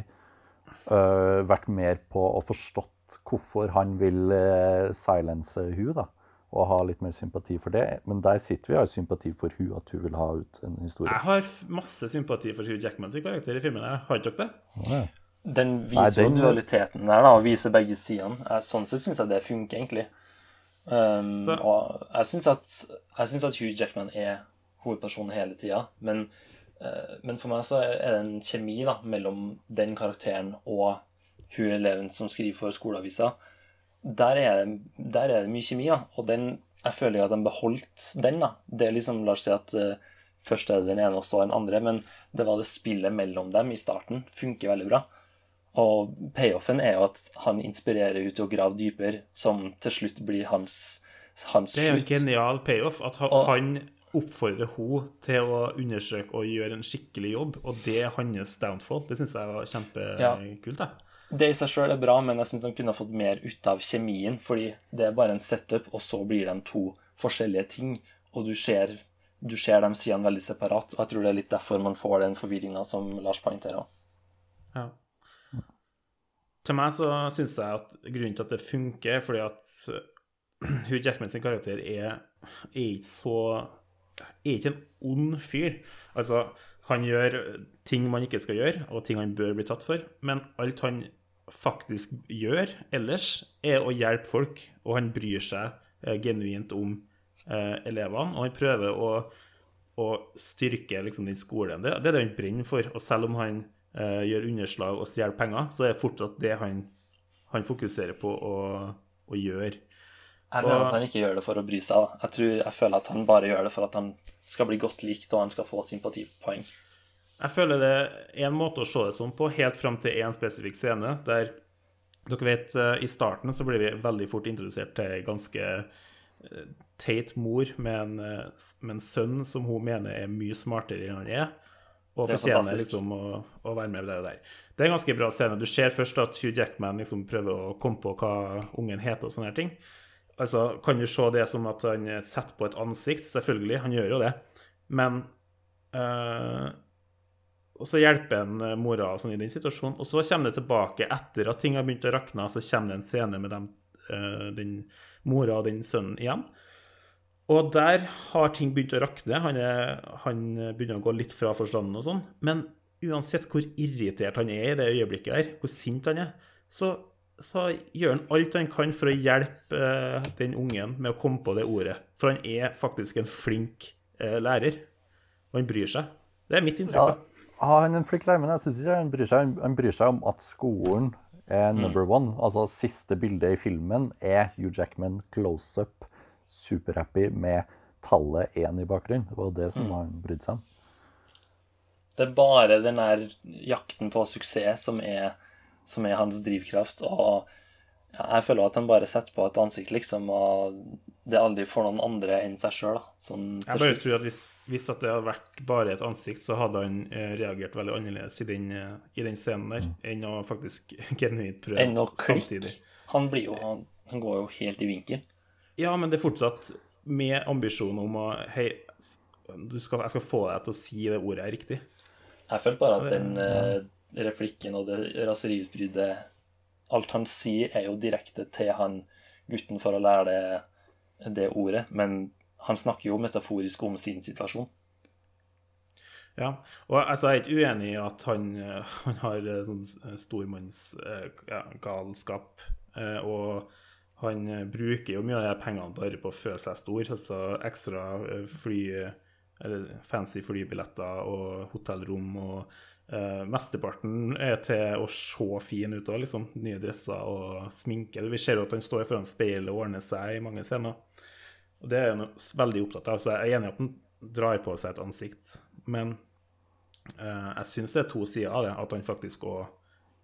øh, vært mer på å forstått hvorfor han vil øh, silence Hugh, da. Og ha litt mer sympati for det. Men der sitter vi og har sympati for hun, at hun vil ha ut en historie. Jeg har masse sympati for Hugh Jackmans karakter i filmen. Jeg Har ikke dere det? Den Nei, viser den- jo dualiteten der, da, og viser begge sidene. Sånn sett syns jeg det funker, egentlig. Um, og jeg syns at, at Hugh Jackman er hovedpersonen hele tida, men, uh, men for meg så er det en kjemi da, mellom den karakteren og hun eleven som skriver for skoleavisa. Der er, det, der er det mye kjemi, da, og den, jeg føler at de beholdt den. da. Det er liksom, La oss si at uh, først er det den ene og så den andre, men det var det spillet mellom dem i starten. Funker veldig bra. Og payoffen er jo at han inspirerer ut til å grave dypere, som til slutt blir hans, hans Det er en genial payoff. At han, Og- han oppfordrer henne til å undersøke og gjøre en skikkelig jobb, og det er hans downfall. Det syns jeg var kjempekult. Ja. Det i seg sjøl er bra, men jeg syns de kunne ha fått mer ut av kjemien. Fordi det er bare en setup, og så blir de to forskjellige ting. Og du ser, du ser de sidene veldig separat. Og jeg tror det er litt derfor man får den forvirringa som Lars poengterer. Ja. Til meg så syns jeg at grunnen til at det funker, fordi at uh, Hugh Jackman sin karakter er, er ikke så Er ikke en ond fyr. Altså, han gjør ting man ikke skal gjøre, og ting han bør bli tatt for, men alt han faktisk gjør ellers, er å hjelpe folk, og han bryr seg eh, genuint om eh, elevene, og han prøver å å styrke liksom, den skolen. Det, det er det han brenner for. Og selv om han eh, gjør underslag og stjeler penger, så er det fortsatt det han, han fokuserer på å, å gjøre. Jeg mener Og- at han ikke gjør det for å bry seg. Jeg, tror, jeg føler at han bare gjør det for at han skal bli godt likt, og han skal få sympatipoeng. Jeg føler det er en måte å se det sånn på, helt fram til en spesifikk scene, der dere vet, eh, I starten så blir vi veldig fort introdusert til ei ganske eh, teit mor med en, eh, med en sønn som hun mener er mye smartere enn han er, og er fortjener liksom å, å være med der og der. Det er en ganske bra scene. Du ser først at Hugh Jackman liksom prøver å komme på hva ungen heter og sånne her ting. Altså, Kan du se det som at han setter på et ansikt? Selvfølgelig, han gjør jo det. Men øh, Og så hjelper han eh, mora sånn i den situasjonen. Og så kommer det tilbake etter at ting har begynt å rakne, så kommer det en scene med dem, øh, den mora og den sønnen igjen. Og der har ting begynt å rakne. Han, er, han begynner å gå litt fra forstanden og sånn. Men uansett hvor irritert han er i det øyeblikket her, hvor sint han er, så så gjør han alt han kan for å hjelpe eh, den ungen med å komme på det ordet. For han er faktisk en flink eh, lærer. Og han bryr seg. Det er mitt inntrykk. Ja, han er en flink lærer, men jeg syns ikke han bryr seg. Han- bryr seg om at skolen er number one. Altså, siste bilde i filmen er Hugh Jackman close-up, superhappy med tallet én i bakgrunnen. Det var det som han brydde seg om. Det er bare den der jakten på suksess som er, som er hans drivkraft. Og ja, jeg føler at han bare setter på et ansikt, liksom, og det aldri får noen andre enn seg sjøl. Jeg bare tror at hvis, hvis at det hadde vært bare et ansikt, så hadde han eh, reagert veldig annerledes i den, eh, i den scenen der, enn å faktisk genuint prøve Enn å klikke. samtidig. Han blir jo han, han går jo helt i vinkel. Ja, men det er fortsatt med ambisjon om å Hei, du skal, jeg skal få deg til å si det ordet riktig. Jeg følte bare at den uh, replikken og det raseriutbruddet Alt han sier, er jo direkte til han gutten for å lære det, det ordet, men han snakker jo metaforisk om sin situasjon. Ja, og altså, jeg er ikke uenig i at han, eh, han har eh, sånn stormannsgalskap, eh, og han eh, bruker jo mye av de pengene bare på å føle seg stor, altså ekstra eh, fly, eller fancy flybilletter og hotellrom, og eh, mesteparten er til å se fin ut òg, liksom, nye dresser og sminke. Vi ser jo at han står foran speilet og ordner seg i mange scener, og det er han veldig opptatt av, så jeg er enig i at han drar på seg et ansikt, men Eh, jeg syns det er to sider av det, at han faktisk òg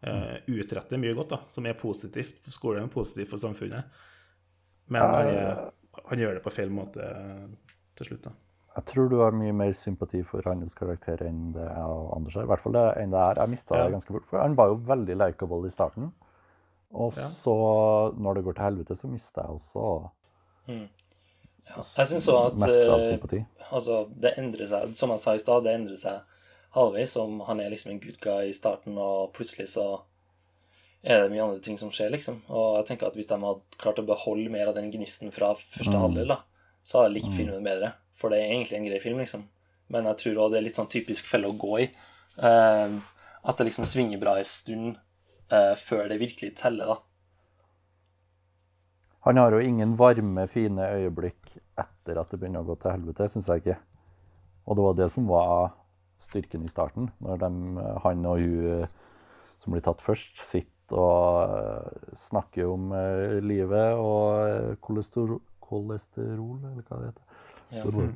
utretter mye godt, da, som er positivt for skolen og positivt for samfunnet. Men han, er, han gjør det på feil måte til slutt, da. Jeg tror du har mye mer sympati for hans karakter enn det jeg og Anders har. I hvert fall det, enn det er. Jeg mista Ja. det ganske fort. For han var jo veldig likeable i starten. Og Ja. så, når det går til helvete, så mister jeg også Jeg syns òg at mest av eh, sympati. Altså, det endrer seg, som jeg sa i stad, det endrer seg halvveis. Om han er liksom en good guy i starten, og plutselig så er det mye andre ting som skjer, liksom. Og jeg tenker at hvis de hadde klart å beholde mer av den gnisten fra første halvdel, da, så hadde jeg likt filmen bedre. For det er egentlig en grei film, liksom. Men jeg tror òg det er litt sånn typisk felle å gå i. Eh, at det liksom svinger bra en stund eh, før det virkelig teller, da. Han har jo ingen varme, fine øyeblikk etter at det begynner å gå til helvete, syns jeg ikke. Og det var det som var styrken i starten, når de, han og hun som blir tatt først, sitter og eh, snakker om eh, livet og eh, kolesterol, kolesterol, eller hva det heter. Ja.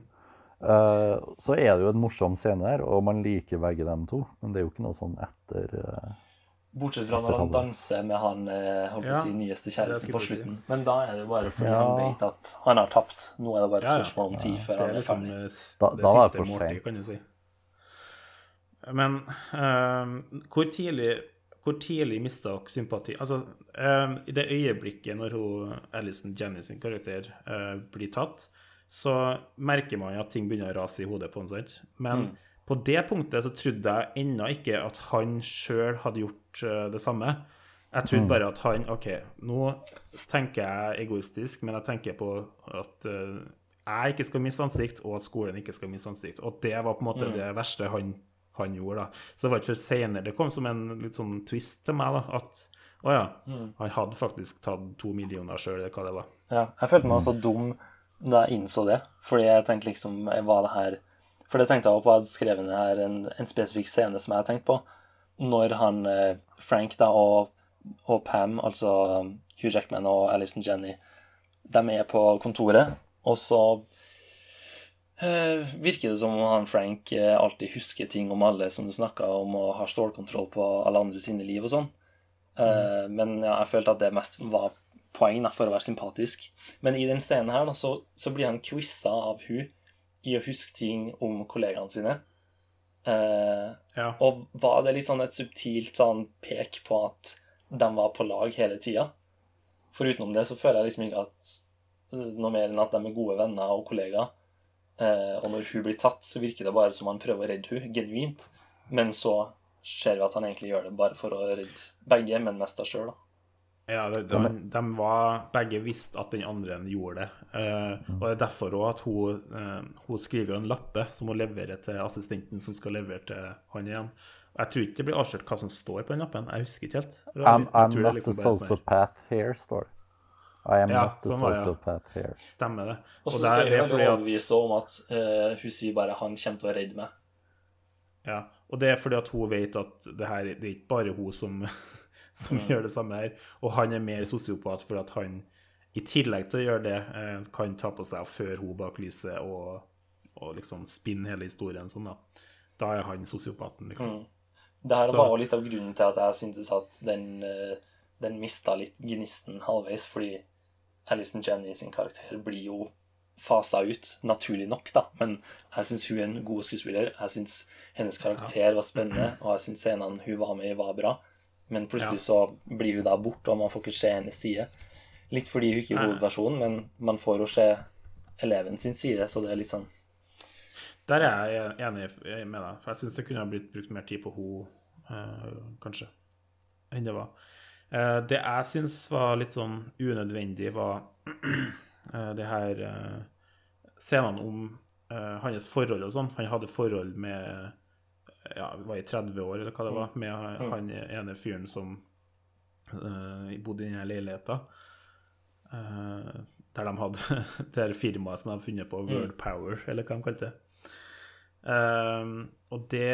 Eh, så er det jo en morsom scene der, og man liker begge dem to, men det er jo ikke noe sånn etter eh, Bortsett fra Etter når han danser med han eh, holdt på å Ja, si, nyeste kjæreste kjæresten på slutten. si. Men da er det jo bare fordi Ja. han vet at han har tapt. Nå er det bare et spørsmål om tid før han er ferdig. liksom ferdig. eh, s- Da- det da siste for måltid, sent. kan du si. Men uh, hvor tidlig hvor tidlig mista dere sympati? Altså, uh, I det øyeblikket når hun, Alison Jenny sin karakter uh, blir tatt, så merker man at ting begynner å rase i hodet på en sant? Men på det punktet så trodde jeg ennå ikke at han sjøl hadde gjort uh, det samme. Jeg trodde bare at han OK, nå tenker jeg egoistisk, men jeg tenker på at eh, jeg ikke skal miste ansikt, og at skolen ikke skal miste ansikt. Og det var på en måte det verste han, han gjorde. da. Så det var ikke før seinere det kom som en litt sånn twist til meg, da, at å ja, han hadde faktisk tatt to millioner sjøl, eller hva det var. Ja, jeg følte meg så dum da jeg innså det. Fordi jeg tenkte liksom Var det her For det tenkte jeg også på. Jeg hadde skrevet ned her en, en spesifikk scene som jeg har tenkt på. Når han eh, Frank da og, og Pam, altså Hugh Jackman og Alison Jenny, de er på kontoret, og så eh, virker det som om han Frank eh, alltid husker ting om alle som du snakka om, og har stålkontroll på alle andre sine liv og sånn. Mm. Men ja, jeg følte at det mest var poeng da, for å være sympatisk. Men i den scenen her da, så, så blir han quiza av hun i å huske ting om kollegaene sine. Eh, Ja. og var det litt sånn et subtilt sånn pek på at de var på lag hele tida? For utenom det så føler jeg liksom ikke at eh, noe mer enn at de er gode venner og kollegaer. Eh, og når hun blir tatt, så virker det bare som han prøver å redde hun, genuint. Men så ser vi at han egentlig gjør det bare for å redde begge, men mest av sjøl, da. Ja, de, de, de var begge visste at den andre gjorde det. Eh, og det er derfor òg at hun, eh, hun skriver jo en lappe som hun leverer til assistenten som skal levere til han igjen. Jeg tror ikke det blir avslørt hva som står på den lappen. Jeg husker ikke helt. Jeg I'm, I'm not liksom a er sånn sociopath here, står det. I am Ja, not the sånn var ja. sociopath here. Stemmer det. Og så Og det er, det er fordi at om at uh, hun sier bare 'han kommer til å redde meg'. Ja, og det er fordi at hun vet at det her det er ikke bare hun som, som gjør det samme her. Og han er mer sosiopat fordi at han, i tillegg til å gjøre det, eh, kan ta på seg å føre hun bak lyset og, og liksom spinne hele historien sånn, da. Da er han sosiopaten, liksom. Mm. Det her Så- var jo litt av grunnen til at jeg syntes at den, eh, den mista litt gnisten halvveis, fordi Alison Jenny sin karakter blir jo fasa ut, naturlig nok, da. Men jeg syns hun er en god skuespiller. Jeg syns hennes karakter var spennende, og jeg syns scenene hun var med i, var bra. Men plutselig så blir hun da borte, og man får ikke se hennes side. Litt fordi hun ikke er hovedpersonen, men man får jo se eleven sin side, så det er litt sånn Der er jeg enig med deg, for jeg syns det kunne ha blitt brukt mer tid på henne, eh, kanskje, enn det var. Eh, det jeg syns var litt sånn unødvendig, var eh, det her eh, scenene om hans forhold og sånn. Han hadde forhold med ja, var i 30 år, eller hva det var, med han- han ene fyren som bodde i denne leiligheta. Der de hadde det her firmaet som de hadde funnet på, World Power, eller hva de kalte det. Og det,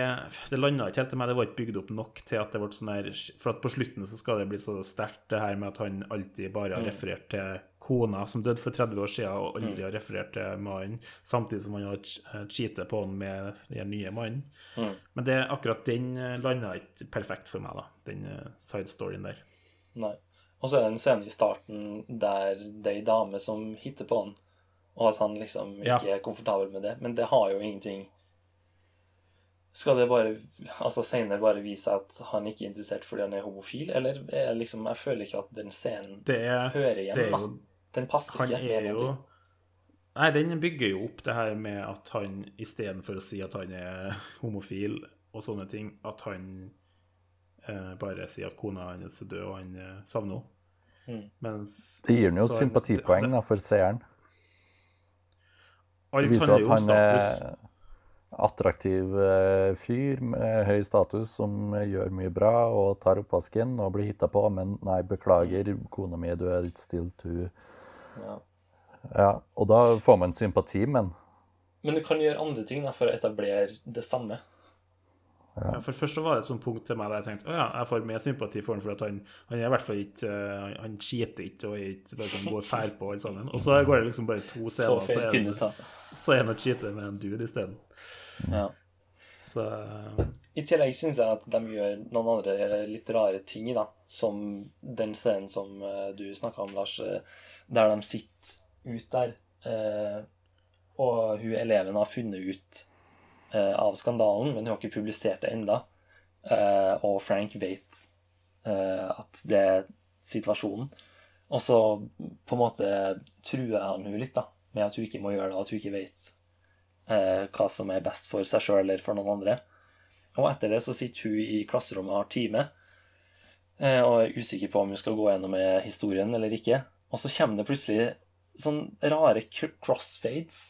det landa ikke helt til meg. Det var ikke bygd opp nok til at det ble sånn her For at på slutten så skal det bli så sterkt, det her med at han alltid bare har referert til kona som døde for 30 år siden, og aldri har referert til mannen, samtidig som han har eh, cheatet på han med den nye mannen. Men det, akkurat den landa ikke perfekt for meg, da. Den eh, side storyen der. Nei. Og så er det en scene i starten der det er ei dame som hitter på han, og at han liksom Ja. ikke er komfortabel med det. Men det har jo ingenting Skal det bare altså senere bare vise at han ikke er interessert fordi han er homofil, eller er liksom Jeg føler ikke at den scenen Det er, hører det er da. jo Den passer Han ikke. med er jo ting. Nei, den bygger jo opp det her med at han istedenfor å si at han er homofil og sånne ting, at han eh, bare sier at kona hans er død, og han eh, savner henne. Mm. Mens Det gir han jo et sympatipoeng da, for seeren. Alt viser handler at jo om han er status. Attraktiv eh, fyr med høy status som gjør mye bra og tar oppvasken og blir hitta på, men nei, beklager, kona mi, du er litt still to Ja. Ja, og da får man sympati, men Men du kan gjøre andre ting da, for å etablere det samme. Ja, for Først så var det et sånt punkt til meg der jeg tenkte å ja, jeg får mer sympati for han, for at han, han er i hvert fall ikke eh, Han, han cheater ikke og ikke bare sånn går fæl på alle sammen. Og så går det liksom bare to scener, så så er han og cheater med en dude isteden. Ja. Så I tillegg syns jeg at de gjør noen andre litt rare ting, da. Som den scenen som eh, du snakka om, Lars, eh, der de sitter ut der. eh, og hun eleven har funnet ut eh, av skandalen, men hun har ikke publisert det ennå. og Frank vet eh, at det er situasjonen. Og så på en måte truer han hun litt da, med at hun ikke må gjøre det, og at hun ikke vet eh, hva som er best for seg sjøl eller for noen andre. Og etter det så sitter hun i klasserommet og har time, eh, og er usikker på om hun skal gå gjennom med historien eller ikke. Og så kommer det plutselig sånn rare crossfades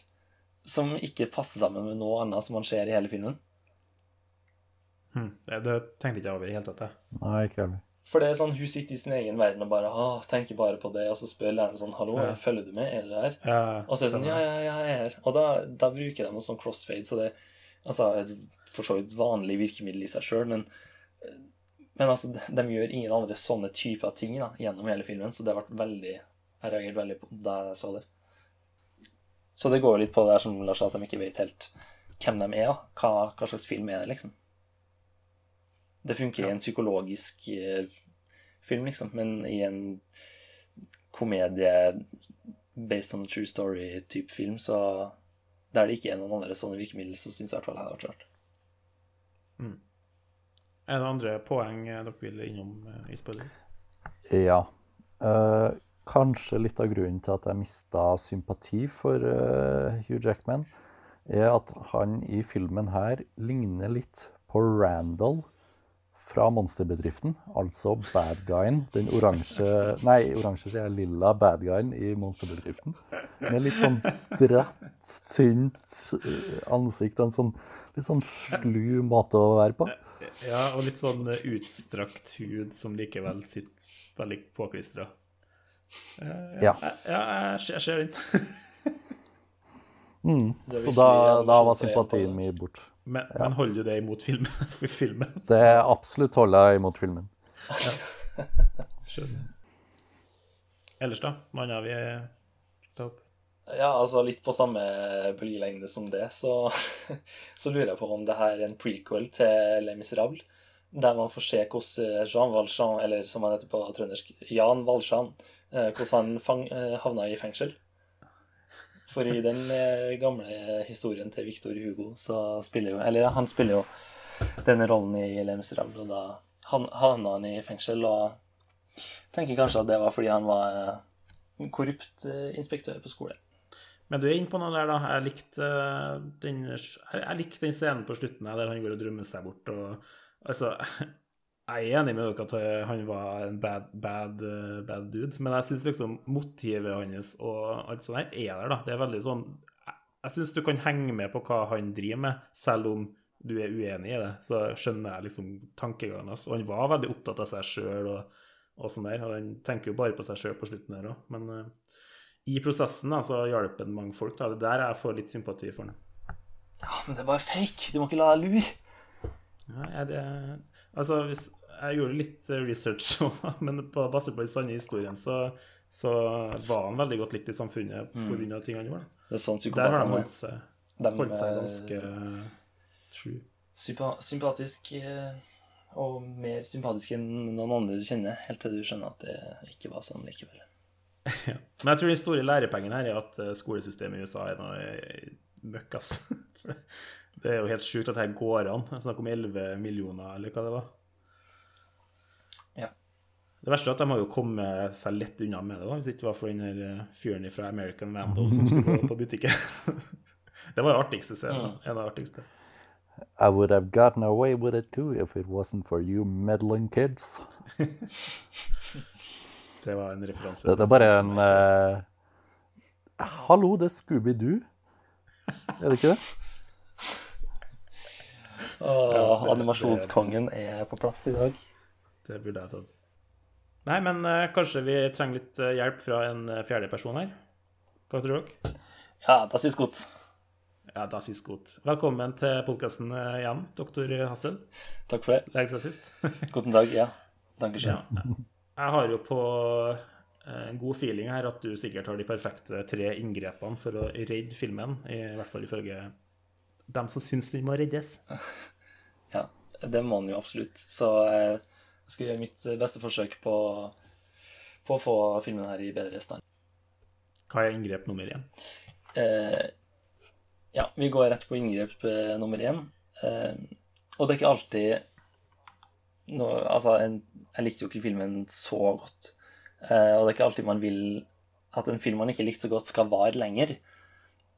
som ikke passer sammen med noe annet som man ser i hele filmen. Hmm. det, det tenkte ikke jeg over i det hele tatt. Nei, ikke heller. For det er sånn, hun sitter i sin egen verden og bare ah, tenker bare på det, og så spør læreren sånn 'Hallo, Ja. følger du med? Er du her?' Ja, Og så er det sånn. Ja, ja, ja, jeg er her. Og da, da bruker de noe sånn crossfade, så det Altså et for så vidt vanlig virkemiddel i seg sjøl, men men altså, de, gjør ingen andre sånne typer ting da, gjennom hele filmen, så det har vært veldig Jeg reagerte veldig på da jeg så det. Så det går litt på det der som Lars at de ikke vet helt hvem de er, da. Hva, hva slags film er det, liksom. Det funker i en psykologisk eh, film, liksom, men i en komedie based on a true story-type film, så der det ikke er noen andre sånne virkemidler, så syns jeg i hvert fall det hadde vært rart. Er det andre poeng dere vil innom eh, i spoilers? Ja. Uh, kanskje litt av grunnen til at jeg mista sympati for uh, Hugh Jackman, er at han i filmen her ligner litt på Randall fra monsterbedriften, altså bad guyen, den oransje Nei, oransje sier jeg, lilla bad guyen i monsterbedriften. Med litt sånn dratt, tynt eh, ansikt og en sånn litt sånn slu måte å være på. Ja, og litt sånn eh, utstrakt hud som likevel sitter veldig påklistra. Ja. Ja, jeg ser- jeg ser den. Mm. Så da, da var sympatien min bort. Men, men holder du det imot filmen? Filmen? Det er absolutt holder jeg imot filmen. Skjønner. Ellers, da? Noe annet vi tar opp? Ja, altså litt på samme bølgelengde som det, så, så lurer jeg på om det her er en prequel til Les Miserables. der man får se hvordan Jean Valjean, eller som han heter på trøndersk, Jan Valjean, eh, hvordan han fang, eh, havna i fengsel. For i den eh, gamle historien til Victor Hugo, så spiller jo Eller han spiller jo denne rollen i Le Miserable, og da havna han i fengsel, og tenker kanskje at det var fordi han var eh, korrupt eh, inspektør på skolen. Men du er inne på noe der, da. Jeg likte den, jeg likte den scenen på slutten der han går og drømmer seg bort. og altså, Jeg er enig med dere at han var en bad, bad, eh, bad dude, men jeg syns liksom motivet hans og alt sånt her er der, da. Det er veldig sånn Jeg, syns du kan henge med på hva han driver med, selv om du er uenig i det. Så skjønner jeg liksom tankegangen hans. Og han var veldig opptatt av seg sjøl og, og sånn der. Og han tenker jo bare på seg sjøl på slutten her òg, men uh, i prosessen da, så hjalp han mange folk. da, Det er der jeg får litt sympati for han. Ja, men det er bare fake. Du må ikke la deg lure. Ja, det, altså, hvis, jeg gjorde litt eh, research, men på, basert på den sanne historien så, så var han veldig godt likt i samfunnet Mm. på grunn av ting han gjorde. Det er sånn Der har han holdt seg, De, holdt seg eh, ganske true. Sympatisk eh, og mer sympatisk enn noen andre du kjenner, helt til du skjønner at det ikke var sånn likevel. Men jeg tror den store lærepengen her er at eh, skolesystemet i USA er noe møkkas. Det er jo helt sjukt at det her går an. Snakk om 11 millioner, eller hva det var. Det verste er at de har jo kommet seg lett unna med det, da, hvis det ikke var for den eh, fyren fra American Vandal som skulle på, på butikken. Det var det artigste scenen. En av de artigste. I would have gotten away with it too if it wasn't for you meddling kids. Det var en referanse. Det, det er bare en uh... Hallo, det er Scooby-Doo. Er det ikke det? Åh, ja, animasjonskongen er på plass i dag. Det burde jeg tatt. Nei, men uh, kanskje vi trenger litt uh, hjelp fra en uh, fjerde person her. Hva tror dere? Ja, das ist gut. Ja, das ist gut. Velkommen til podkasten igjen, doktor Hassel. Takk for det. Lenge siden sist. Guten dag, ja. Dankeschön. Ja. Jeg har jo på en god feeling her at du sikkert har de perfekte tre inngrepene for å redde filmen, i hvert fall ifølge dem som syns den må reddes. Ja, det må han jo absolutt. Så eh, skal gjøre mitt beste forsøk på, på å få filmen her i bedre stand. Hva er inngrep nummer én? Eh, ja, vi går rett på inngrep eh, nummer én. Eh, og det er ikke alltid noe, Altså, en, jeg likte jo ikke filmen så godt. Eh, og det er ikke alltid man vil at en film man ikke likte så godt, skal vare lenger.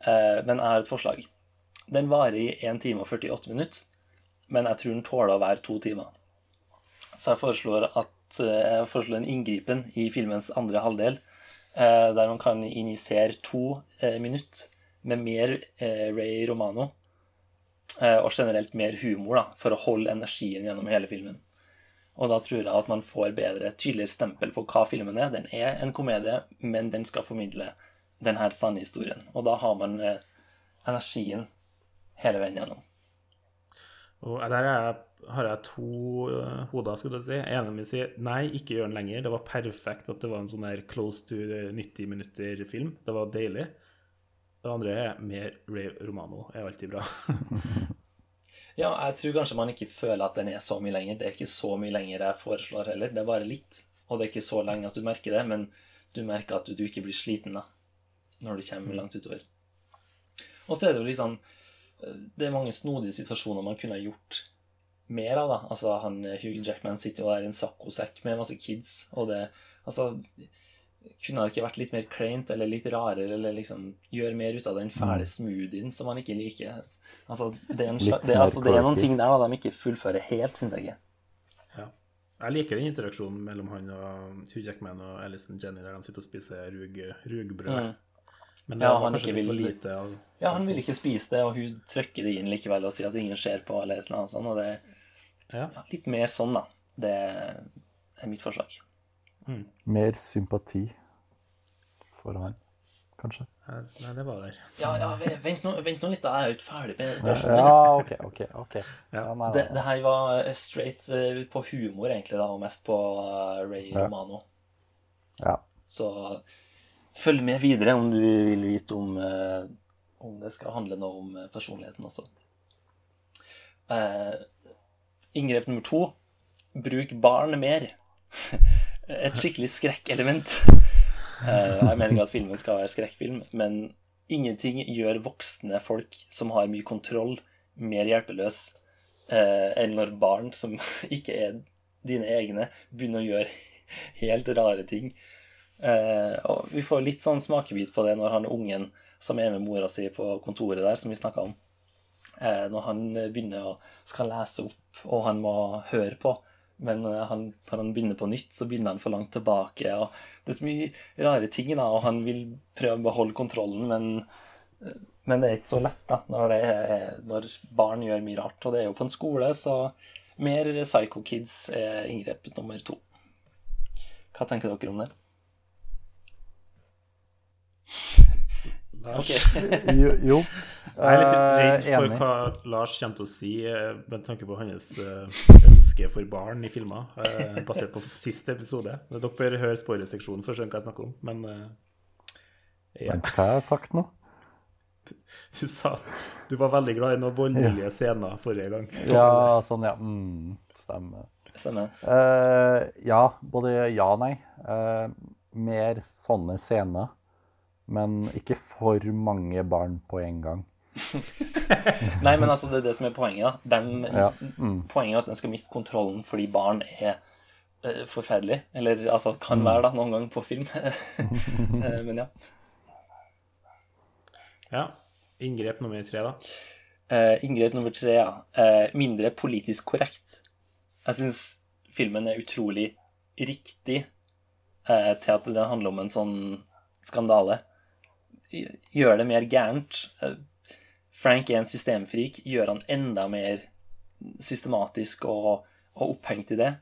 Eh, men jeg har et forslag. Den varer i 1 time og 48 minutter, men jeg tror den tåler å være to timer. Så jeg foreslår, at, eh, jeg foreslår en inngripen i filmens andre halvdel, eh, der man kan injisere to eh, minutter med mer Ray Romano, og generelt mer humor, da, for å holde energien gjennom hele filmen. Og da tror jeg at man får bedre, tydeligere stempel på hva filmen er. Den er en komedie, men den skal formidle den her sanne historien. Og da har man energien hele veien gjennom. Og der er jeg, har jeg to eh, hoder, skulle jeg si. En av dem sier nei, ikke gjør den lenger. Det var perfekt at det var en sånn der close to 90 minutter-film. Det var deilig. Det andre er mer Ray Romano. er alltid bra. Ja, jeg tror kanskje man ikke føler at den er så mye lenger. Det er ikke så mye lenger jeg foreslår heller. Det er bare litt. Og det er ikke så lenge at du merker det, men du merker at du, du ikke blir sliten da, når du kommer langt utover. Og så er det jo litt sånn Det er mange snodige situasjoner man kunne ha gjort mer av, da. Altså, han Hugh Jackman sitter jo der i en saccosekk med masse kids, og det Altså kunne det ikke vært litt mer kleint eller litt rarere, eller liksom gjøre mer ut av den fæle smoothien som han ikke liker? Altså, det er, en slags, det, altså, det er noen ting der da de ikke fullfører helt, syns jeg ikke. Jeg liker den interaksjonen mellom han og Hugh Jackman og Alison Jenny der de sitter og spiser rug, rugbrød. Mm. Men Ja, han ikke vil- lite av Ja, han vil ikke spise det, og hun trykker det inn likevel og sier at ingen ser på, eller et eller annet sånt. Og det Ja. litt mer sånn, da. Det er mitt forslag. Mer sympati for han, kanskje. Nei, det var der. Ja, ja, vent nå, vent nå litt, da. Jeg er jo ikke ferdig med det. Ja, OK, OK. ok. Ja, nei, nei, Det, det her var eh, straight eh, på humor, egentlig, da, og mest på eh, Ray Ja. Romano. Ja. Så følg med videre om du vil vite om, om det skal handle noe om personligheten også. Inngrep nummer to bruk barn mer. Et skikkelig skrekkelement. Eh, jeg mener ikke at filmen skal være skrekkfilm, men ingenting gjør voksne folk som har mye kontroll, mer hjelpeløs eh, enn når barn som ikke er dine egne, begynner å gjøre helt rare ting. Eh, og vi får litt sånn smakebit på det når han ungen som er med mora si på kontoret der, som vi snakka om, når han begynner å skal lese opp, og han må høre på. Men eh, han, når han begynner på nytt, så begynner han for langt tilbake. og Det er så mye rare ting, da, og han vil prøve å beholde kontrollen, men, eh, men det er ikke så lett da, når, det er, når barn gjør mye rart. Og det er jo på en skole, så mer Psycho Kids er inngrep nummer to. Hva tenker dere om det? Lars. Jo, jo. Jeg er litt Eh, redd for hva Lars kommer til å si eh, med tanke på hans eh, ønske for barn i filmer, basert på siste episode. Dere bør høre spoilerseksjonen for å skjønne hva jeg snakker om, men ja. Men hva har jeg sagt nå? Du sa du var veldig glad i noen voldelige scener forrige gang. Ja, sånn, ja. Mm, stemmer. Stemmer. Uh, ja, både ja og nei. Uh, mer sånne scener, men ikke for mange barn på en gang. Nei, men altså, det er det som er poenget. da. Den, Ja, mm. Poenget er at den skal miste kontrollen fordi barn er uh, forferdelig. Eller altså, kan Mm. være da, noen gang på film. uh, men ja. Ja. Inngrep nummer tre, da. Uh, inngrep nummer tre, ja. Uh, mindre politisk korrekt. Jeg syns filmen er utrolig riktig uh, til at den handler om en sånn skandale. Gjør det mer gærent. Frank er en systemfrik. Gjør han enda mer systematisk og, og opphengt i det.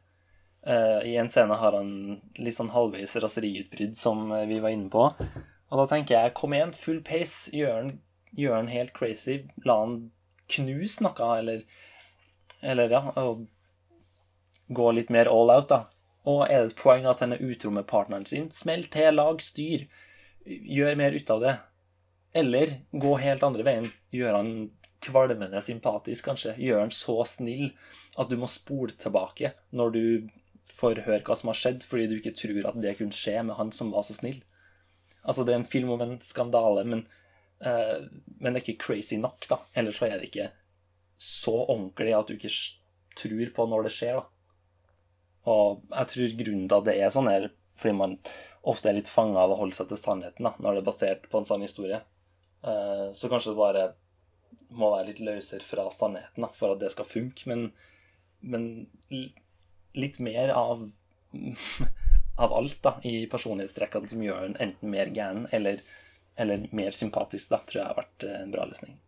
Uh, I en scene har han litt sånn halvveis raseriutbrudd, som eh, vi var inne på. Og da tenker jeg, kom igjen, full pace. Gjør han, gjør han helt crazy. La han knuse noe, eller Eller, ja, gå litt mer all out, da. Og er det et poeng at han er utro med partneren sin? Smell til, lag styr. Gjør mer ut av det. Eller gå helt andre veien. Gjøre han kvalmende sympatisk, kanskje. Gjøre han så snill at du må spole tilbake når du får høre hva som har skjedd, fordi du ikke tror at det kunne skje med han som var så snill. Altså, det er en film om en skandale, men, uh, men det er ikke crazy nok, da. Ellers så er det ikke så ordentlig at du ikke tror på når det skjer, da. Og jeg tror grunnen til at det er sånn, er fordi man ofte er litt fanga av å holde seg til sannheten da, når det er basert på en sann historie. Eh, Så kanskje det bare må være litt løsere fra sannheten da, for at det skal funke. Men, men litt mer av, av alt da, i personlighetstrekkene som gjør den enten mer gæren eller, eller mer sympatisk, da, tror jeg har vært eh, en bra løsning.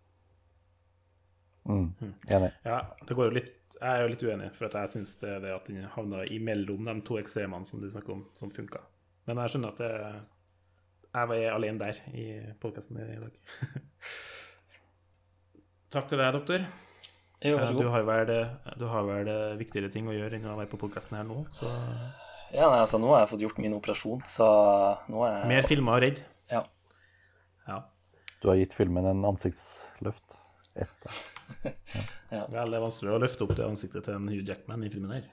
Mm. Enig. Ja, det går jo litt Jeg er jo litt uenig, for at jeg syns det er det at den havna imellom de to eksemene som du snakker om, som funka. Men jeg skjønner at det, jeg var alene der i podkasten i dag. Takk til deg, doktor. Jo, vær så Eh, god. Du har vel, du har vel eh, viktigere ting å gjøre enn å være på podkasten her nå, så Ja, nei, altså, nå har jeg fått gjort min operasjon, så nå er jeg Mer filmer og redd. Ja. Ja. Du har gitt filmen en ansiktsløft. Ett, altså. Vel, det er vanskelig å løfte opp det ansiktet til en Hugh Jackman i filmen her.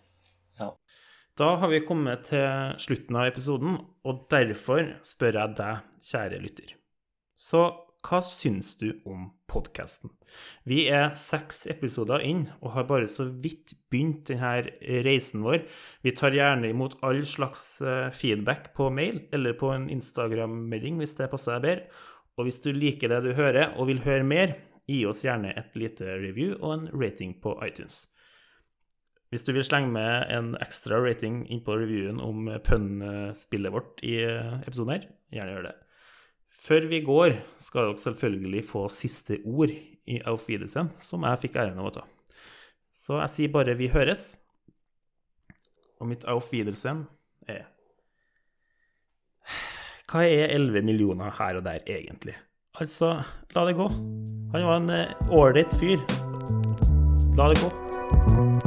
Da har vi kommet til slutten av episoden, og derfor spør jeg deg, kjære lytter. Så hva syns du om podkasten? Vi er seks episoder inn og har bare så vidt begynt denne reisen vår. Vi tar gjerne imot all slags eh, feedback på mail eller på en Instagram-melding hvis det passer deg bedre. Og hvis du liker det du hører og vil høre mer, gi oss gjerne et lite review og en rating på iTunes. Hvis du vil slenge med en ekstra rating inn på reviewen om pønnspillet vårt i eh, episoden her, gjerne gjør det. Før vi går, skal dere selvfølgelig få siste ord i Auf Wiedersehen, som jeg fikk æren av å ta. Så jeg sier bare 'vi høres'. Og mitt Auf Wiedersehen er Hva er 11 millioner her og der, egentlig? Altså, la det gå. Han var en ålreit fyr. La det gå.